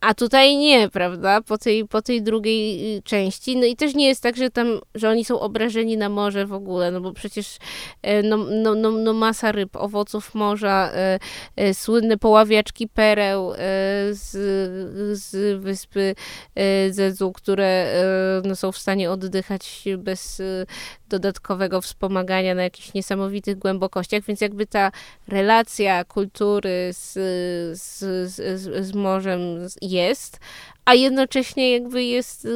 A tutaj nie, prawda? Po tej, po tej drugiej y, części. No i też nie jest tak, że tam, że oni są obrażeni na morze w ogóle, no bo przecież e, no, no, no, no masa ryb, owoców morza, e, e, słynne poławiaczki pereł z, z wyspy Zezu, które no, są w stanie oddychać bez dodatkowego wspomagania na jakichś niesamowitych głębokościach, więc jakby ta relacja kultury z, z, z, z morzem jest, a jednocześnie jakby jest.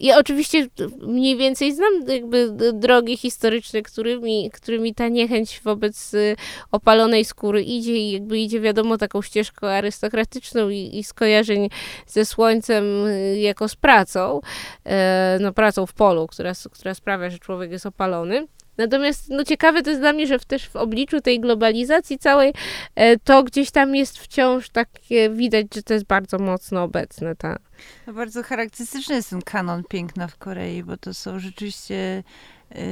Ja oczywiście mniej więcej znam jakby drogi historyczne, którymi, którymi ta niechęć wobec y, opalonej skóry idzie i jakby idzie wiadomo taką ścieżką arystokratyczną i, i skojarzeń ze słońcem y, jako z pracą, e, no pracą w polu, która, która sprawia, że człowiek jest opalony. Natomiast no, ciekawe to jest dla mnie, że w, też w obliczu tej globalizacji całej e, to gdzieś tam jest wciąż takie, widać, że to jest bardzo mocno obecne. Ta. No bardzo charakterystyczny jest ten kanon piękna w Korei, bo to są rzeczywiście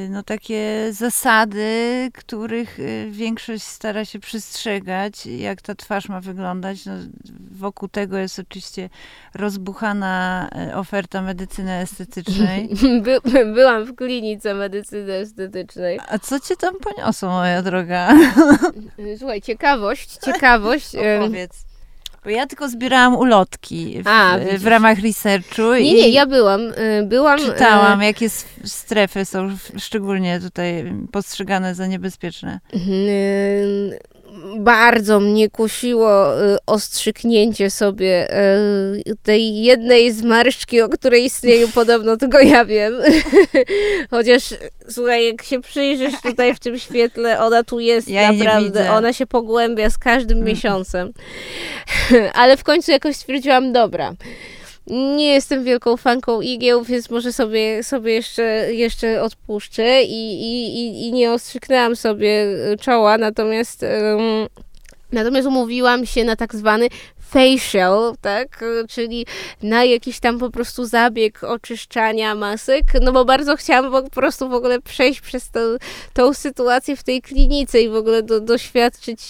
no, takie zasady, których y, większość stara się przestrzegać, jak ta twarz ma wyglądać. No, wokół tego jest oczywiście rozbuchana y, oferta medycyny estetycznej. By, byłam w klinice medycyny estetycznej. A co cię tam poniosło, moja droga? Słuchaj, ciekawość, ciekawość. Opowiedz. Bo ja tylko zbierałam ulotki w, A, w ramach researchu. Nie, nie, ja byłam. Y, byłam y, czytałam, jakie strefy są szczególnie tutaj postrzegane za niebezpieczne. Bardzo mnie kusiło y, ostrzyknięcie sobie y, tej jednej zmarszczki, o której istnieją podobno tylko ja wiem. Chociaż słuchaj, jak się przyjrzysz tutaj w tym świetle, ona tu jest ja naprawdę. Ona się pogłębia z każdym mm. miesiącem. Ale w końcu jakoś stwierdziłam, dobra nie jestem wielką fanką igieł, więc może sobie, sobie jeszcze, jeszcze odpuszczę i, i, i nie ostrzyknęłam sobie czoła, natomiast um, Natomiast umówiłam się na tak zwany facial, tak, czyli na jakiś tam po prostu zabieg oczyszczania masek, no bo bardzo chciałam po prostu w ogóle przejść przez tą, tą sytuację w tej klinice i w ogóle do, doświadczyć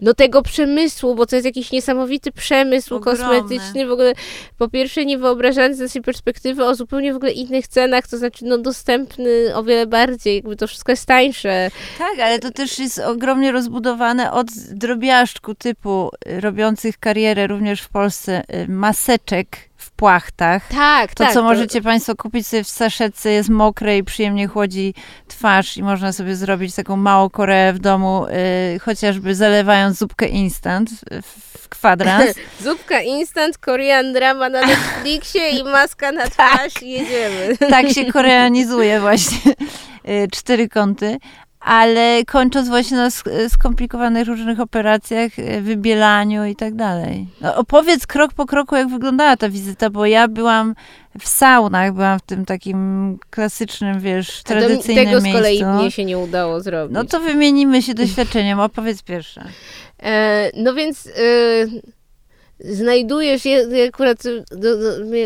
no tego przemysłu, bo to jest jakiś niesamowity przemysł Ogromny. kosmetyczny, w ogóle po pierwsze nie wyobrażając z naszej perspektywy o zupełnie w ogóle innych cenach, to znaczy no dostępny o wiele bardziej, jakby to wszystko jest tańsze. Tak, ale to też jest ogromnie rozbudowane od drobiażdżku typu robiących karierę również w Polsce y, maseczek w płachtach. Tak, to, tak. co to... możecie Państwo kupić sobie w saszetce jest mokre i przyjemnie chłodzi twarz i można sobie zrobić taką małą Koreę w domu, y, chociażby zalewając zupkę instant w kwadrans. Zupka instant, Korean drama na Netflixie i maska na twarz tak. jedziemy. Tak się koreanizuje właśnie y, cztery kąty ale kończąc właśnie na skomplikowanych różnych operacjach, e, wybielaniu i tak dalej. No, opowiedz krok po kroku, jak wyglądała ta wizyta, bo ja byłam w saunach, byłam w tym takim klasycznym, wiesz, tradycyjnym tego miejscu. Tego z kolei mnie się nie udało zrobić. No to wymienimy się doświadczeniem, opowiedz pierwsze. E, no więc... E znajdujesz, je, akurat do,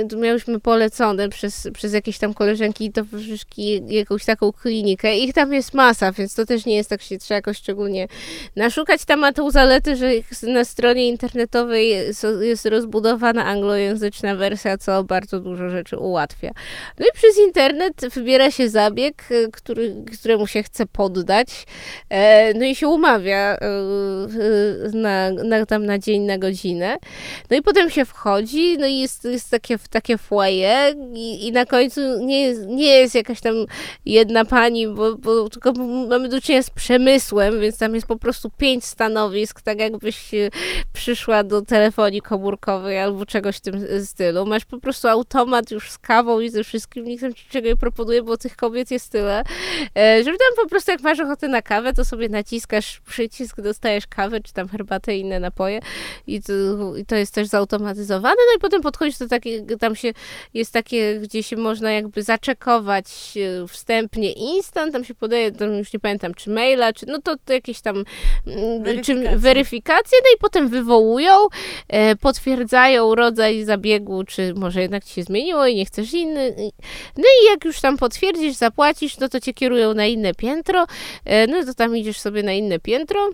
do, miałyśmy polecone przez, przez jakieś tam koleżanki towarzyszki jakąś taką klinikę. Ich tam jest masa, więc to też nie jest tak, się trzeba jakoś szczególnie naszukać. Tam ma tą zaletę, że na stronie internetowej jest, jest rozbudowana anglojęzyczna wersja, co bardzo dużo rzeczy ułatwia. No i przez internet wybiera się zabieg, który, któremu się chce poddać, e, no i się umawia e, na, na, tam na dzień, na godzinę. No i potem się wchodzi, no i jest, jest takie, takie foyer i, i na końcu nie jest, nie jest jakaś tam jedna pani, bo, bo tylko mamy do czynienia z przemysłem, więc tam jest po prostu pięć stanowisk, tak jakbyś przyszła do telefonii komórkowej albo czegoś w tym stylu. Masz po prostu automat już z kawą i ze wszystkim, nikt tam ci czego nie proponuje, bo tych kobiet jest tyle, e, żeby tam po prostu jak masz ochotę na kawę, to sobie naciskasz przycisk, dostajesz kawę, czy tam herbatę i inne napoje i to, i to jest też zautomatyzowane, no i potem podchodzisz do takiej, tam się, jest takie, gdzie się można jakby zaczekować e, wstępnie instant, tam się podaje, tam już nie pamiętam, czy maila, czy no to, to jakieś tam Weryfikacje. czy weryfikacje, no i potem wywołują, e, potwierdzają rodzaj zabiegu, czy może jednak ci się zmieniło i nie chcesz inny. No i jak już tam potwierdzisz, zapłacisz, no to cię kierują na inne piętro, e, no to tam idziesz sobie na inne piętro.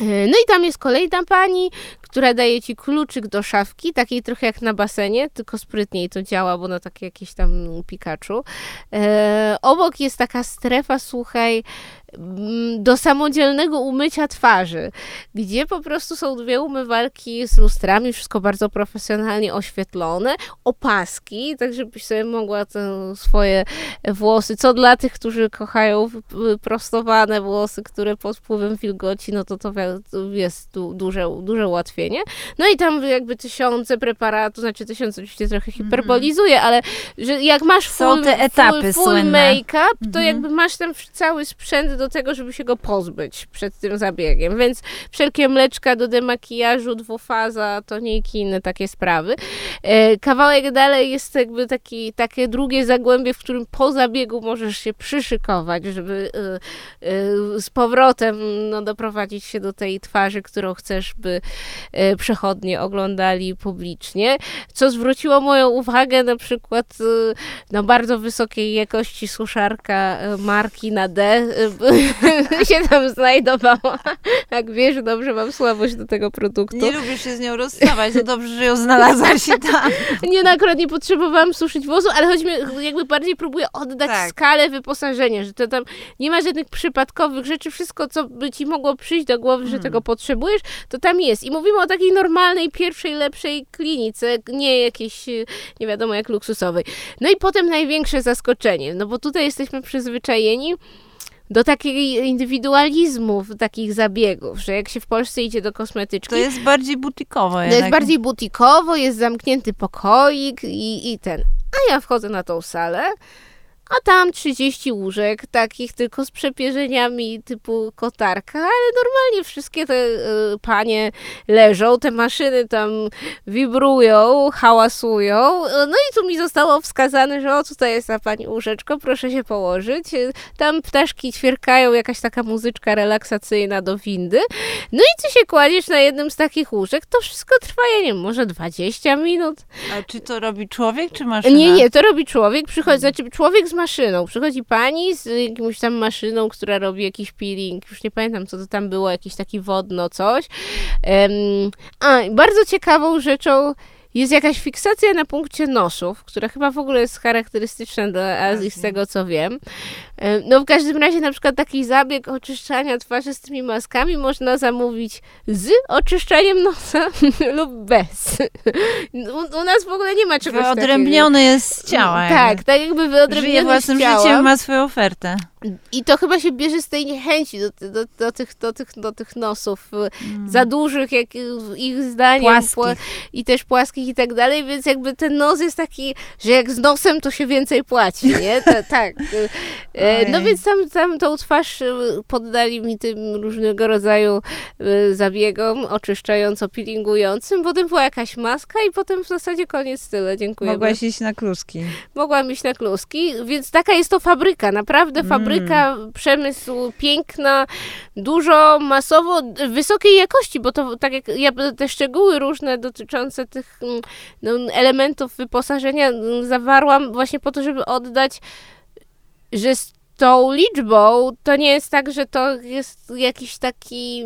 E, No i tam jest kolejna pani, która daje ci kluczyk do szafki, takiej trochę jak na basenie, tylko sprytniej to działa, bo na takie jakieś tam Pikachu. E, obok jest taka strefa, słuchaj, do samodzielnego umycia twarzy, gdzie po prostu są dwie umywalki z lustrami, wszystko bardzo profesjonalnie oświetlone, opaski, tak żebyś sobie mogła te swoje włosy, co dla tych, którzy kochają prostowane włosy, które pod wpływem wilgoci, no to to jest du, duże, duże ułatwienie. No i tam jakby tysiące preparatów, znaczy tysiące oczywiście trochę hiperbolizuję, ale że jak masz Są full, te etapy full, full make-up, to Mhm. jakby masz tam cały sprzęt do tego, żeby się go pozbyć przed tym zabiegiem, więc wszelkie mleczka do demakijażu, dwufaza, toniki, inne takie sprawy. E, Kawałek dalej jest jakby taki, takie drugie zagłębie, w którym po zabiegu możesz się przyszykować, żeby e, e, z powrotem no, doprowadzić się do tej twarzy, którą chcesz, by przechodnie oglądali publicznie. Co zwróciło moją uwagę, na przykład no, bardzo wysokiej jakości suszarka marki na D się tam znajdowała. Jak wiesz, dobrze mam słabość do tego produktu. Nie lubisz się z nią rozstawać, to dobrze, że ją znalazłaś i tam. Nie, no nie potrzebowałam suszyć włosów, ale mi, jakby bardziej próbuję oddać Tak. skalę wyposażenia, że to tam nie ma żadnych przypadkowych rzeczy, wszystko, co by ci mogło przyjść do głowy, że Hmm. tego potrzebujesz, to tam jest. I mówimy o takiej normalnej, pierwszej, lepszej klinice, nie jakiejś, nie wiadomo jak luksusowej. No i potem największe zaskoczenie, no bo tutaj jesteśmy przyzwyczajeni do takiego indywidualizmu, takich zabiegów, że jak się w Polsce idzie do kosmetyczki, To jest bardziej butikowo to jest bardziej butikowo, jest zamknięty pokoik i, i ten. A ja wchodzę na tą salę, a tam 30 łóżek, takich tylko z przepierzeniami typu kotarka, ale normalnie wszystkie te y, panie leżą, te maszyny tam wibrują, hałasują. No i tu mi zostało wskazane, że o tutaj jest ta pani łóżeczko, proszę się położyć. Tam ptaszki ćwierkają, jakaś taka muzyczka relaksacyjna do windy. No i ty się kładziesz na jednym z takich łóżek, to wszystko trwa, ja nie wiem, może 20 minut. A czy to robi człowiek, czy maszyna? Nie, nie, to robi człowiek, przychodzi, znaczy człowiek z maszyną. Przychodzi pani z jakąś tam maszyną, która robi jakiś peeling, już nie pamiętam co to tam było, jakiś taki wodno coś. Em, a, bardzo ciekawą rzeczą jest jakaś fiksacja na punkcie nosów, która chyba w ogóle jest charakterystyczna dla Azji, z tego co wiem. Em, No w każdym razie na przykład taki zabieg oczyszczania twarzy z tymi maskami można zamówić z oczyszczaniem nosa lub bez. U, u nas w ogóle nie ma czegoś takiego. Wyodrębniony jest z ciała. Tak, tak jakby Żyje wyodrębniony własnym z ciała. życiem, ma swoją ofertę. I to chyba się bierze z tej niechęci do, do, do, tych, do, tych, do tych nosów Mm. za dużych, jak ich zdaniem. Płaskich. pła- I też płaskich i tak dalej, więc jakby ten nos jest taki, że jak z nosem to się więcej płaci, nie? Ta, tak. E, No więc tam, tam tą twarz poddali mi tym różnego rodzaju zabiegom oczyszczająco-peelingującym. Potem była jakaś maska i potem w zasadzie koniec tyle. Dziękuję. Mogłaś iść na kluski. mogłam iść na kluski, więc taka jest to fabryka, naprawdę Mm. Fabryka, przemysł piękna, dużo, masowo, wysokiej jakości, bo to tak jak ja te szczegóły różne dotyczące tych mm, no, elementów wyposażenia mm, zawarłam właśnie po to, żeby oddać, że tą liczbą to nie jest tak, że to jest jakiś taki,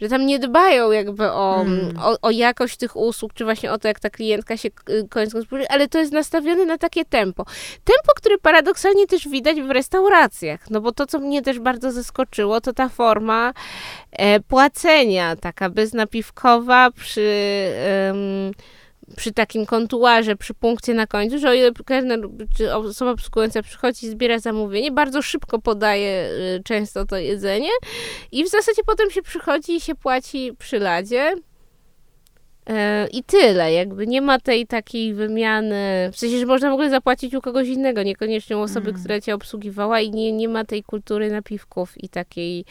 że tam nie dbają jakby o, Mm. o, o jakość tych usług, czy właśnie o to, jak ta klientka się y, końcu spojrzy, ale to jest nastawione na takie tempo. Tempo, które paradoksalnie też widać w restauracjach, no bo to, co mnie też bardzo zaskoczyło, to ta forma e, płacenia, taka beznapiwkowa przy... przy takim kontuarze, przy punkcie na końcu, że o ile kelner czy osoba obsługująca przychodzi, zbiera zamówienie, bardzo szybko podaje y, często to jedzenie i w zasadzie potem się przychodzi i się płaci przy ladzie. E, I tyle, jakby nie ma tej takiej wymiany, w sensie, że można w ogóle zapłacić u kogoś innego, niekoniecznie u osoby, Mm. która cię obsługiwała i nie, nie ma tej kultury napiwków i takiej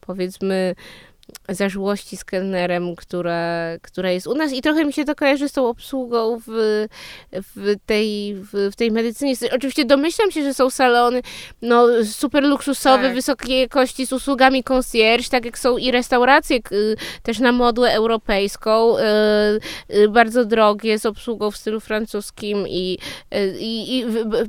powiedzmy zażyłości z kelnerem, która, która jest u nas i trochę mi się to kojarzy z tą obsługą w, w, tej, w, w tej medycynie. Oczywiście domyślam się, że są salony no, super luksusowe, tak. wysokiej jakości z usługami concierge, tak jak są i restauracje też na modłę europejską, y, y, bardzo drogie, z obsługą w stylu francuskim i, y, i, i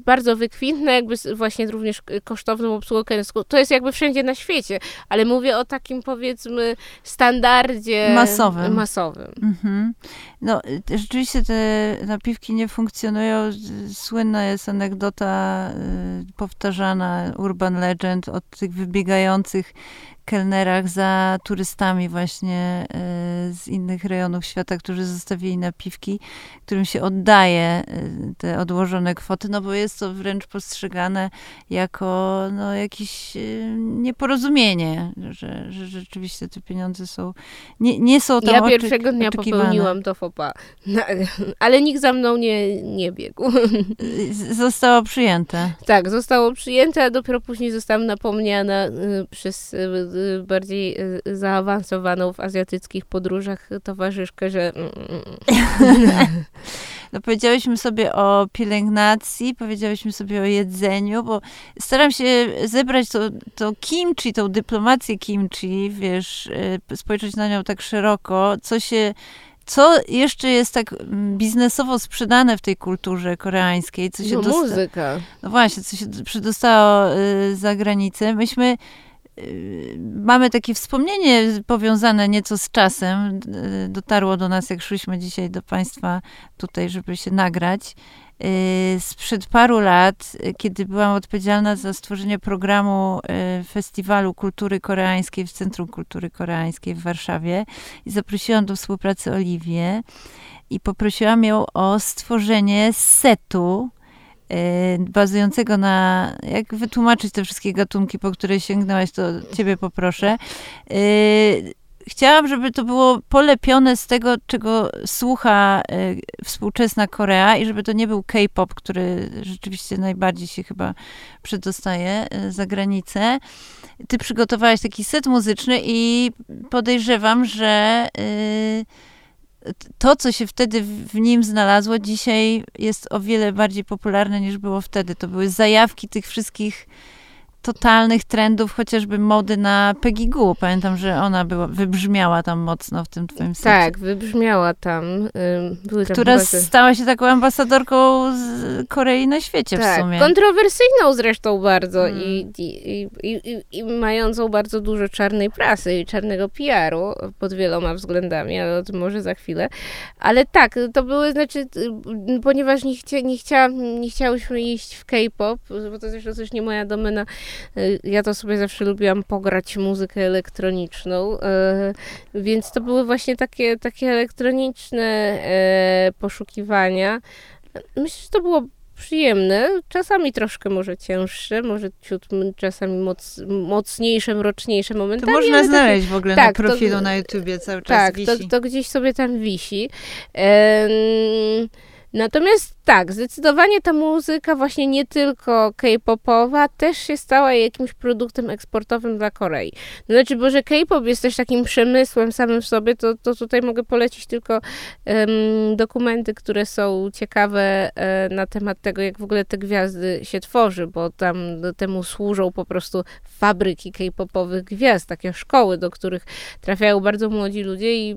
bardzo wykwintne, jakby właśnie również kosztowną obsługą kelnerską. To jest jakby wszędzie na świecie, ale mówię o takim powiedzmy standardzie masowym. masowym. Mhm. No, rzeczywiście te napiwki nie funkcjonują. Słynna jest anegdota y, powtarzana, urban legend, od tych wybiegających kelnerach za turystami właśnie y, z innych rejonów świata, którzy zostawili napiwki, którym się oddaje y, te odłożone kwoty, no bo jest to wręcz postrzegane jako no, jakieś y, nieporozumienie, że, że rzeczywiście te pieniądze są, nie, nie są tam Ja pierwszego dnia oczekiwane. popełniłam to fopa, no, ale nikt za mną nie, nie biegł. Zostało przyjęte. Tak, zostało przyjęte, a dopiero później zostałam napomniana przez bardziej y, zaawansowaną w azjatyckich podróżach towarzyszkę, że... Mm, mm, mm. No, powiedziałyśmy sobie o pielęgnacji, powiedziałyśmy sobie o jedzeniu, bo staram się zebrać to, to kimchi, tą dyplomację kimchi, wiesz, y, spojrzeć na nią tak szeroko, co się co jeszcze jest tak biznesowo sprzedane w tej kulturze koreańskiej? Co się no, dosta- muzyka. No właśnie, co się przedostało y, za granicę. Myśmy Y, mamy takie wspomnienie powiązane nieco z czasem. Y, dotarło do nas, jak szliśmy dzisiaj do Państwa tutaj, żeby się nagrać. Y, sprzed paru lat, kiedy byłam odpowiedzialna za stworzenie programu Festiwalu Kultury Koreańskiej w Centrum Kultury Koreańskiej w Warszawie i zaprosiłam do współpracy Oliwię i poprosiłam ją o stworzenie setu Y, bazującego na, jak wytłumaczyć te wszystkie gatunki, po które sięgnęłaś, to ciebie poproszę. Y, chciałam, żeby to było polepione z tego, czego słucha y, współczesna Korea i żeby to nie był K-pop, który rzeczywiście najbardziej się chyba przedostaje za granicę. Ty przygotowałaś taki set muzyczny i podejrzewam, że to, co się wtedy w nim znalazło, dzisiaj jest o wiele bardziej popularne niż było wtedy. To były zajawki tych wszystkich totalnych trendów, chociażby mody na Peggy Goo. Pamiętam, że ona była, wybrzmiała tam mocno w tym twoim secie. Tak, wybrzmiała tam. Były która tam stała się taką ambasadorką z Korei na świecie tak, w sumie. kontrowersyjną zresztą bardzo hmm. i, i, i, i, mającą bardzo dużo czarnej prasy i czarnego PR-u pod wieloma względami, ale o tym może za chwilę. Ale tak, to były, znaczy, ponieważ nie, chcia, nie, chcia, nie chciałyśmy iść w K-pop, bo to zresztą też nie moja domena, Y, ja to sobie zawsze lubiłam pograć muzykę elektroniczną, y, więc to były właśnie takie, takie elektroniczne y, poszukiwania. Myślę, że to było przyjemne, czasami troszkę może cięższe, może ciut czasami moc, mocniejsze, mroczniejsze momentami. To można znaleźć takie, w ogóle tak, na profilu to, na YouTubie cały czas tak, wisi. To, to, gdzieś sobie tam wisi. Natomiast tak, zdecydowanie ta muzyka właśnie nie tylko K-popowa też się stała jakimś produktem eksportowym dla Korei. No znaczy, bo że K-pop jest też takim przemysłem samym w sobie, to, to tutaj mogę polecić tylko um, dokumenty, które są ciekawe um, na temat tego, jak w ogóle te gwiazdy się tworzy, bo tam temu służą po prostu fabryki K-popowych gwiazd, takie szkoły, do których trafiają bardzo młodzi ludzie i,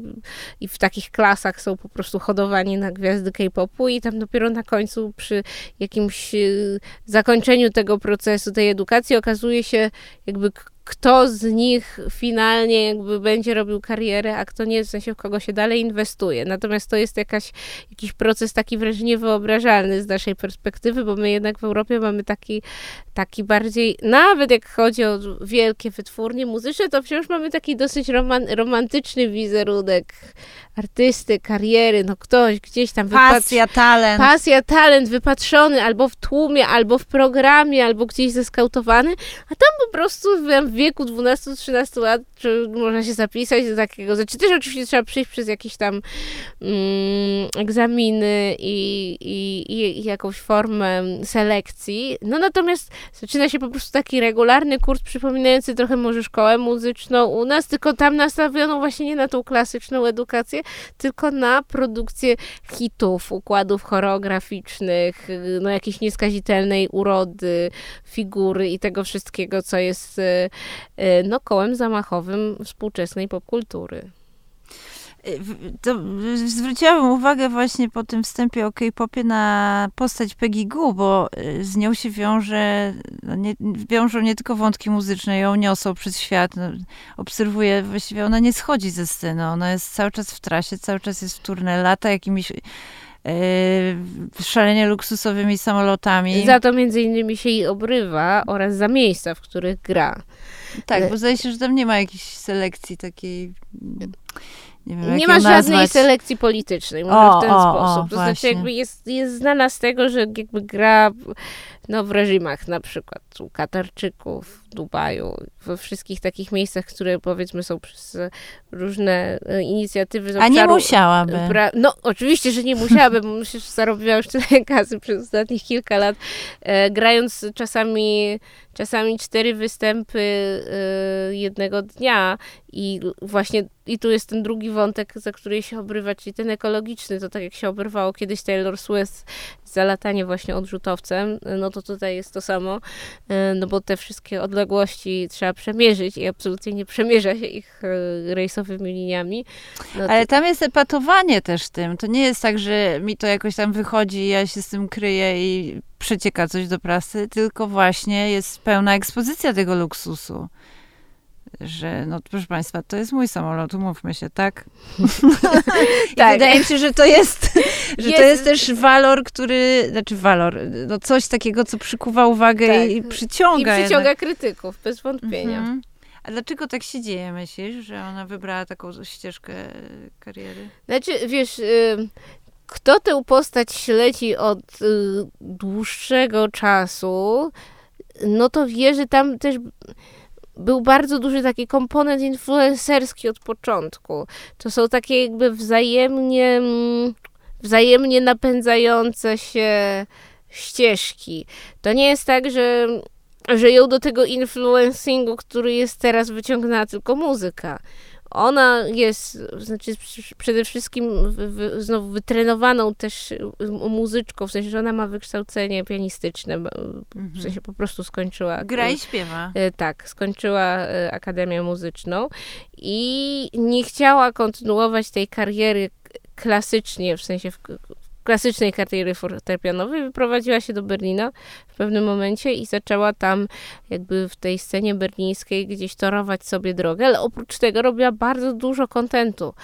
i w takich klasach są po prostu hodowani na gwiazdy K-popu i tam dopiero na końcu przy jakimś y, zakończeniu tego procesu, tej edukacji okazuje się jakby kto z nich finalnie jakby będzie robił karierę, a kto nie, w sensie w kogo się dalej inwestuje. Natomiast to jest jakaś, jakiś proces taki wręcz niewyobrażalny z naszej perspektywy, bo my jednak w Europie mamy taki, taki bardziej, nawet jak chodzi o wielkie wytwórnie muzyczne, to wciąż mamy taki dosyć roman, romantyczny wizerunek artysty, kariery, no ktoś gdzieś tam Pasja, talent. Pasja, talent wypatrzony albo w tłumie, albo w programie, albo gdzieś zeskautowany, a tam po prostu wieku 12-13 lat czy można się zapisać do takiego, znaczy też oczywiście trzeba przejść przez jakieś tam mm, egzaminy i, i, i, jakąś formę selekcji, no natomiast zaczyna się po prostu taki regularny kurs przypominający trochę może szkołę muzyczną u nas, tylko tam nastawiono właśnie nie na tą klasyczną edukację, tylko na produkcję hitów, układów choreograficznych, no jakiejś nieskazitelnej urody, figury i tego wszystkiego, co jest e, no, kołem zamachowym współczesnej popkultury. To zwróciłabym uwagę właśnie po tym wstępie o K-popie na postać Peggy Goo, bo e, z nią się wiąże, no nie, wiążą nie tylko wątki muzyczne, ją niosą przez świat. No, obserwuję, właściwie ona nie schodzi ze sceny, ona jest cały czas w trasie, cały czas jest w turne, lata jakimiś Yy, szalenie luksusowymi samolotami. Za to między innymi się jej obrywa oraz za miejsca, w których gra. Tak, bo zdaje się, że tam nie ma jakiejś selekcji takiej nie, wiem, nie ma żadnej selekcji politycznej, może o, w ten o, sposób. O, to znaczy, jakby jest, jest znana z tego, że jakby gra no, w reżimach, na przykład u Katarczyków, w Dubaju, we wszystkich takich miejscach, które powiedzmy są przez różne e, inicjatywy z A nie musiałaby. no, oczywiście, że nie musiałaby, bo myślę, że zarobiła już tyle kasy przez ostatnich kilka lat, e, grając czasami, czasami cztery występy e, jednego dnia i właśnie i tu jest ten drugi wątek, za który się obrywa, czyli ten ekologiczny, to tak jak się obrywało kiedyś Taylor Swift za latanie właśnie odrzutowcem, no to tutaj jest to samo, e, no bo te wszystkie odległości trzeba przemierzyć i absolutnie nie przemierza się ich e, rejsowymi liniami. No Ale to... tam jest epatowanie też tym. To nie jest tak, że mi to jakoś tam wychodzi, ja się z tym kryję i przecieka coś do prasy, tylko właśnie jest pełna ekspozycja tego luksusu że no proszę Państwa, to jest mój samolot, umówmy się, tak? tak. Wydaje mi się, że to jest, że jest. to jest też walor, który, znaczy walor, no coś takiego, co przykuwa uwagę tak. i przyciąga. I przyciąga jednak. krytyków, bez wątpienia. Mhm. A dlaczego tak się dzieje, myślisz, że ona wybrała taką ścieżkę kariery? Znaczy, wiesz, kto tę postać śledzi od y, dłuższego czasu, no to wie, że tam też był bardzo duży taki komponent influencerski od początku. To są takie jakby wzajemnie, mm, wzajemnie napędzające się ścieżki. To nie jest tak, że, że ją do tego influencingu, który jest teraz, wyciągnęła tylko muzyka ona jest, znaczy przede wszystkim znowu wytrenowaną też muzyczką, w sensie, że ona ma wykształcenie pianistyczne, w sensie po prostu skończyła. Gra i śpiewa. E, tak, skończyła e, Akademię Muzyczną i nie chciała kontynuować tej kariery klasycznie, w sensie w, klasycznej kariery fortepianowej, wyprowadziła się do Berlina w pewnym momencie i zaczęła tam jakby w tej scenie berlińskiej gdzieś torować sobie drogę, ale oprócz tego robiła bardzo dużo kontentu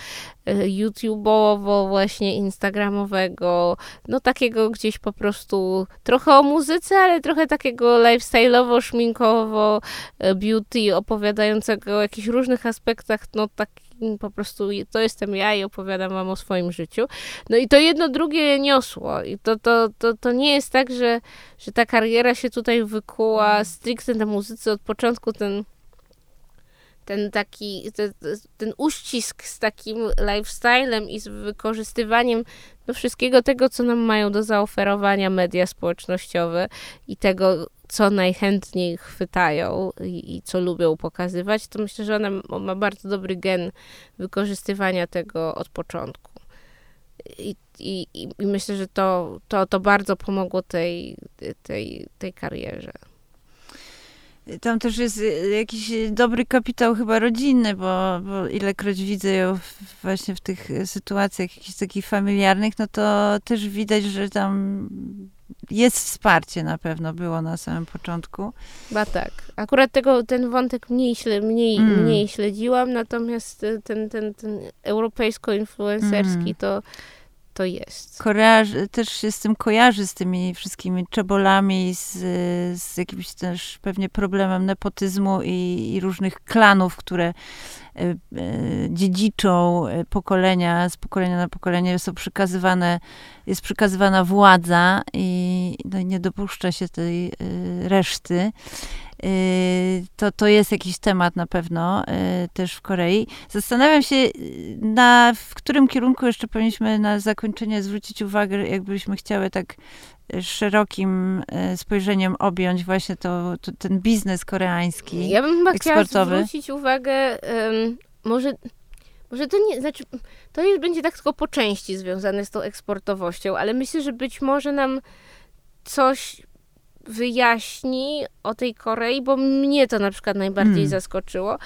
e, YouTube'owo, właśnie instagramowego, no takiego gdzieś po prostu trochę o muzyce, ale trochę takiego lifestyle'owo, szminkowo, e, beauty, opowiadającego o jakichś różnych aspektach, no tak po prostu to jestem ja i opowiadam wam o swoim życiu. No i to jedno drugie niosło. I to, to, to, to nie jest tak, że, że ta kariera się tutaj wykuła stricte na muzyce od początku ten ten taki, ten, ten uścisk z takim lifestylem i z wykorzystywaniem no, wszystkiego tego, co nam mają do zaoferowania media społecznościowe i tego, co najchętniej chwytają i, i, co lubią pokazywać, to myślę, że ona ma bardzo dobry gen wykorzystywania tego od początku. I, i, i myślę, że to, to, to bardzo pomogło tej, tej, tej karierze. Tam też jest jakiś dobry kapitał chyba rodzinny, bo, bo ilekroć widzę ją właśnie w tych sytuacjach jakichś takich familiarnych, no to też widać, że tam jest wsparcie na pewno, było na samym początku. Chyba tak. Akurat tego, ten wątek mniej, mniej, mm. mniej śledziłam, natomiast ten, ten, ten europejsko-influencerski mm. to to jest. Koreaż, też się z tym kojarzy, z tymi wszystkimi czebolami, z, z jakimś też pewnie problemem nepotyzmu i, i różnych klanów, które e, e, dziedziczą e, pokolenia, z pokolenia na pokolenie są przekazywane, jest przekazywana władza i no, nie dopuszcza się tej reszty. To, to jest jakiś temat na pewno też w Korei. Zastanawiam się, na w którym kierunku jeszcze powinniśmy na zakończenie zwrócić uwagę, jakbyśmy chciały tak szerokim spojrzeniem objąć właśnie to, to ten biznes koreański. Ja bym chyba chciała zwrócić uwagę, um, może może to nie, znaczy, to jest, będzie tak tylko po części związane z tą eksportowością, ale myślę, że być może nam coś wyjaśni o tej Korei, bo mnie to na przykład najbardziej hmm. zaskoczyło,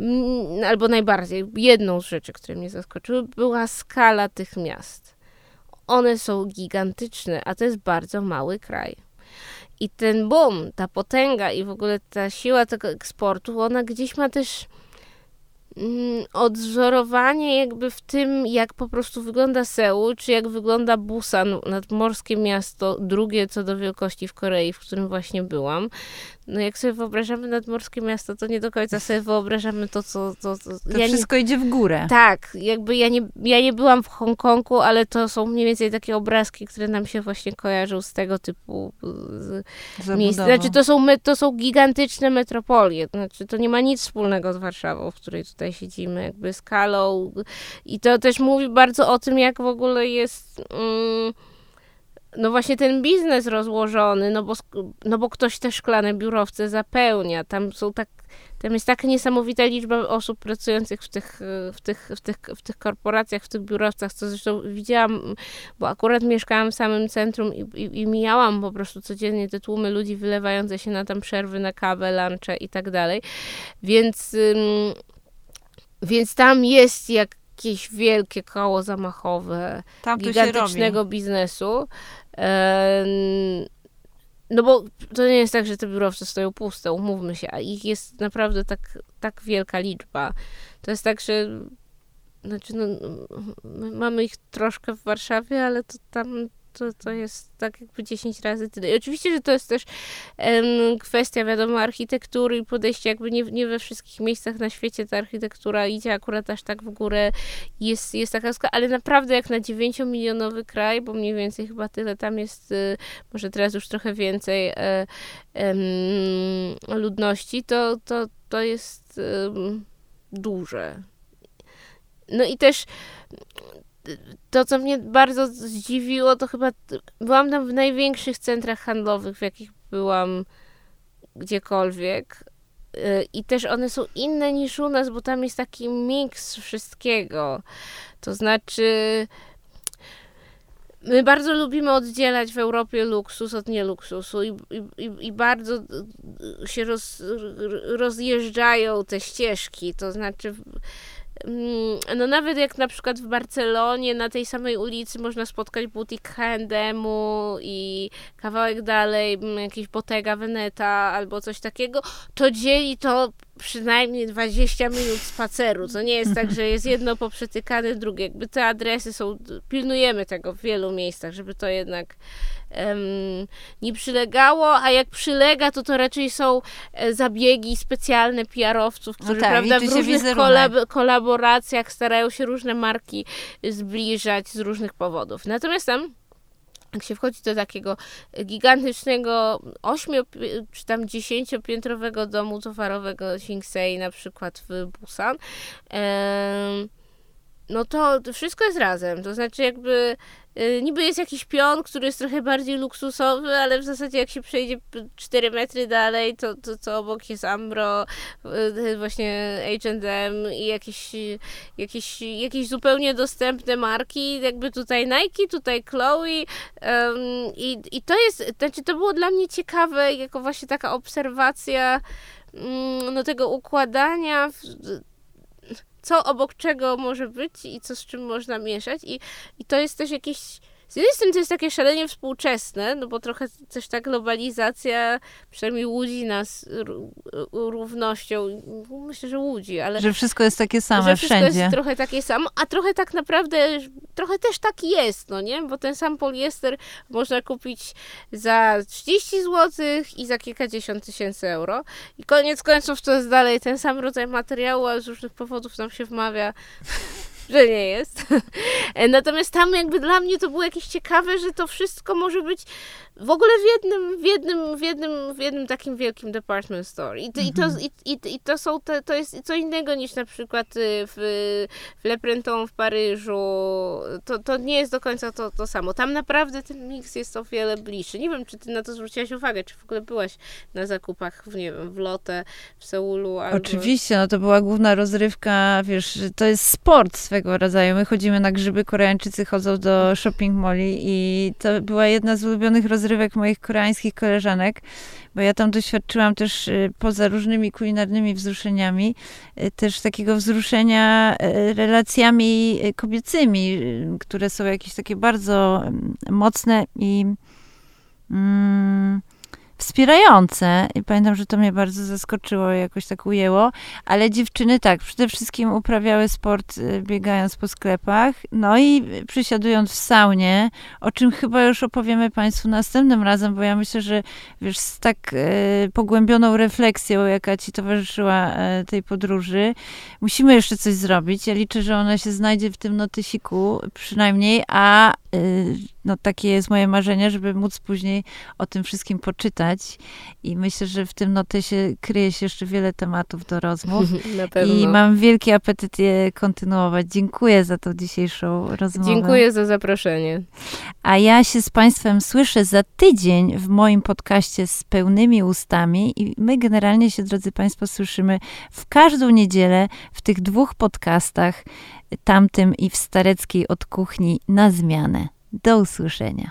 mm, albo najbardziej, jedną z rzeczy, które mnie zaskoczyły, była skala tych miast. One są gigantyczne, a to jest bardzo mały kraj. I ten boom, ta potęga i w ogóle ta siła tego eksportu, ona gdzieś ma też odwzorowanie jakby w tym, jak po prostu wygląda Seul, czy jak wygląda Busan, nadmorskie miasto, drugie co do wielkości w Korei, w którym właśnie byłam. No jak sobie wyobrażamy nadmorskie miasto, to nie do końca sobie wyobrażamy to, co... To, to, to ja wszystko nie, idzie w górę. Tak, jakby ja nie, ja nie byłam w Hongkongu, ale to są mniej więcej takie obrazki, które nam się właśnie kojarzą z tego typu miejsc. Znaczy to są, to są gigantyczne metropolie, znaczy to nie ma nic wspólnego z Warszawą, w której tutaj siedzimy, jakby skalą i to też mówi bardzo o tym, jak w ogóle jest... Mm, no właśnie ten biznes rozłożony, no bo, no bo ktoś te szklane biurowce zapełnia. Tam są tak, tam jest taka niesamowita liczba osób pracujących w tych, w tych, w tych, w tych korporacjach, w tych biurowcach, co zresztą widziałam, bo akurat mieszkałam w samym centrum i, i, i mijałam po prostu codziennie te tłumy ludzi wylewające się na tam przerwy, na kawę, lunche i tak dalej. Więc, ym, więc tam jest jak jakieś wielkie koło zamachowe Tam gigantycznego biznesu. No bo to nie jest tak, że te biurowce stoją puste, umówmy się, a ich jest naprawdę tak, tak wielka liczba. To jest tak, że znaczy, no, mamy ich troszkę w Warszawie, ale to tam to, to jest tak jakby 10 razy tyle. I oczywiście, że to jest też um, kwestia, wiadomo, architektury i podejścia, jakby nie, nie we wszystkich miejscach na świecie ta architektura idzie akurat aż tak w górę, jest, jest taka ale naprawdę jak na 9-milionowy kraj, bo mniej więcej chyba tyle tam jest, y, może teraz już trochę więcej y, y, ludności, to, to, to jest duże. No i też to, co mnie bardzo zdziwiło, to chyba byłam tam w największych centrach handlowych, w jakich byłam gdziekolwiek. Y, I też one są inne niż u nas, bo tam jest taki miks wszystkiego. To znaczy, my bardzo lubimy oddzielać w Europie luksus od nieluksusu i, i, i bardzo się roz, rozjeżdżają te ścieżki. To znaczy, no nawet jak na przykład w Barcelonie na tej samej ulicy można spotkać butik H&M-u i kawałek dalej mm, jakiś Bottega Veneta albo coś takiego, to dzieli to przynajmniej 20 minut spaceru. To nie jest tak, że jest jedno poprzetykane, drugie. Jakby te adresy są, pilnujemy tego w wielu miejscach, żeby to jednak um, nie przylegało, a jak przylega, to to raczej są e, zabiegi specjalne PR-owców, którzy no tak, prawda, w różnych kolab kolaboracjach starają się różne marki zbliżać z różnych powodów. Natomiast tam jak się wchodzi do takiego gigantycznego ośmiu czy tam dziesięciopiętrowego domu towarowego Shingsei na przykład w Busan, no to wszystko jest razem. To znaczy jakby Y, niby jest jakiś pion, który jest trochę bardziej luksusowy, ale w zasadzie jak się przejdzie 4 metry dalej, to, to, to obok jest Ambro, y, właśnie H&M i jakieś, jakieś, jakieś zupełnie dostępne marki, jakby tutaj Nike, tutaj Chloe i, i to jest, znaczy to było dla mnie ciekawe, jako właśnie taka obserwacja um, no, tego układania w, co obok czego może być i co z czym można mieszać. I, i to jest też jakieś. Z jednej strony to jest takie szalenie współczesne, no bo trochę też ta globalizacja przynajmniej łudzi nas równością. Myślę, że łudzi, ale... Że wszystko jest takie same że wszystko wszędzie. jest trochę takie samo, a trochę tak naprawdę, trochę też tak jest, no nie? Bo ten sam poliester można kupić za 30 zł i za kilkadziesiąt tysięcy euro. I koniec końców to jest dalej ten sam rodzaj materiału, a z różnych powodów nam się wmawia że nie jest. Natomiast tam jakby dla mnie to było jakieś ciekawe, że to wszystko może być w ogóle w jednym, w jednym, w jednym, w jednym takim wielkim department store. I, to, i, to, mhm. i, i, i to są, te, to jest co innego niż na przykład y, w, w Le Printemps w Paryżu. To, to nie jest do końca to, to samo. Tam naprawdę ten miks jest o wiele bliższy. Nie wiem, czy ty na to zwróciłaś uwagę, czy w ogóle byłaś na zakupach, w, nie wiem, w Lotte, w Seulu. Albo... Oczywiście, no to była główna rozrywka, wiesz, to jest sport swego rodzaju. My chodzimy na grzyby, Koreańczycy chodzą do shopping moli i to była jedna z ulubionych rozrywek rozrywek moich koreańskich koleżanek, bo ja tam doświadczyłam też y, poza różnymi kulinarnymi wzruszeniami, y, też takiego wzruszenia y, relacjami kobiecymi, które są jakieś takie bardzo mm, mocne i mm, wspierające. I pamiętam, że to mnie bardzo zaskoczyło, jakoś tak ujęło. Ale dziewczyny tak, przede wszystkim uprawiały sport y, biegając po sklepach, no i przysiadując w saunie, o czym chyba już opowiemy Państwu następnym razem, bo ja myślę, że wiesz, z tak e, pogłębioną refleksją, jaka Ci towarzyszyła e, tej podróży, musimy jeszcze coś zrobić. Ja liczę, że ona się znajdzie w tym notysiku przynajmniej, a no takie jest moje marzenie, żeby móc później o tym wszystkim poczytać. I myślę, że w tym notesie kryje się jeszcze wiele tematów do rozmów. Na pewno. I mam wielki apetyt je kontynuować. Dziękuję za tą dzisiejszą rozmowę. Dziękuję za zaproszenie. A ja się z Państwem słyszę za tydzień w moim podcaście z pełnymi ustami. I my generalnie się, drodzy Państwo, słyszymy w każdą niedzielę w tych dwóch podcastach, tamtym i w Stareckiej od kuchni na zmianę. Do usłyszenia.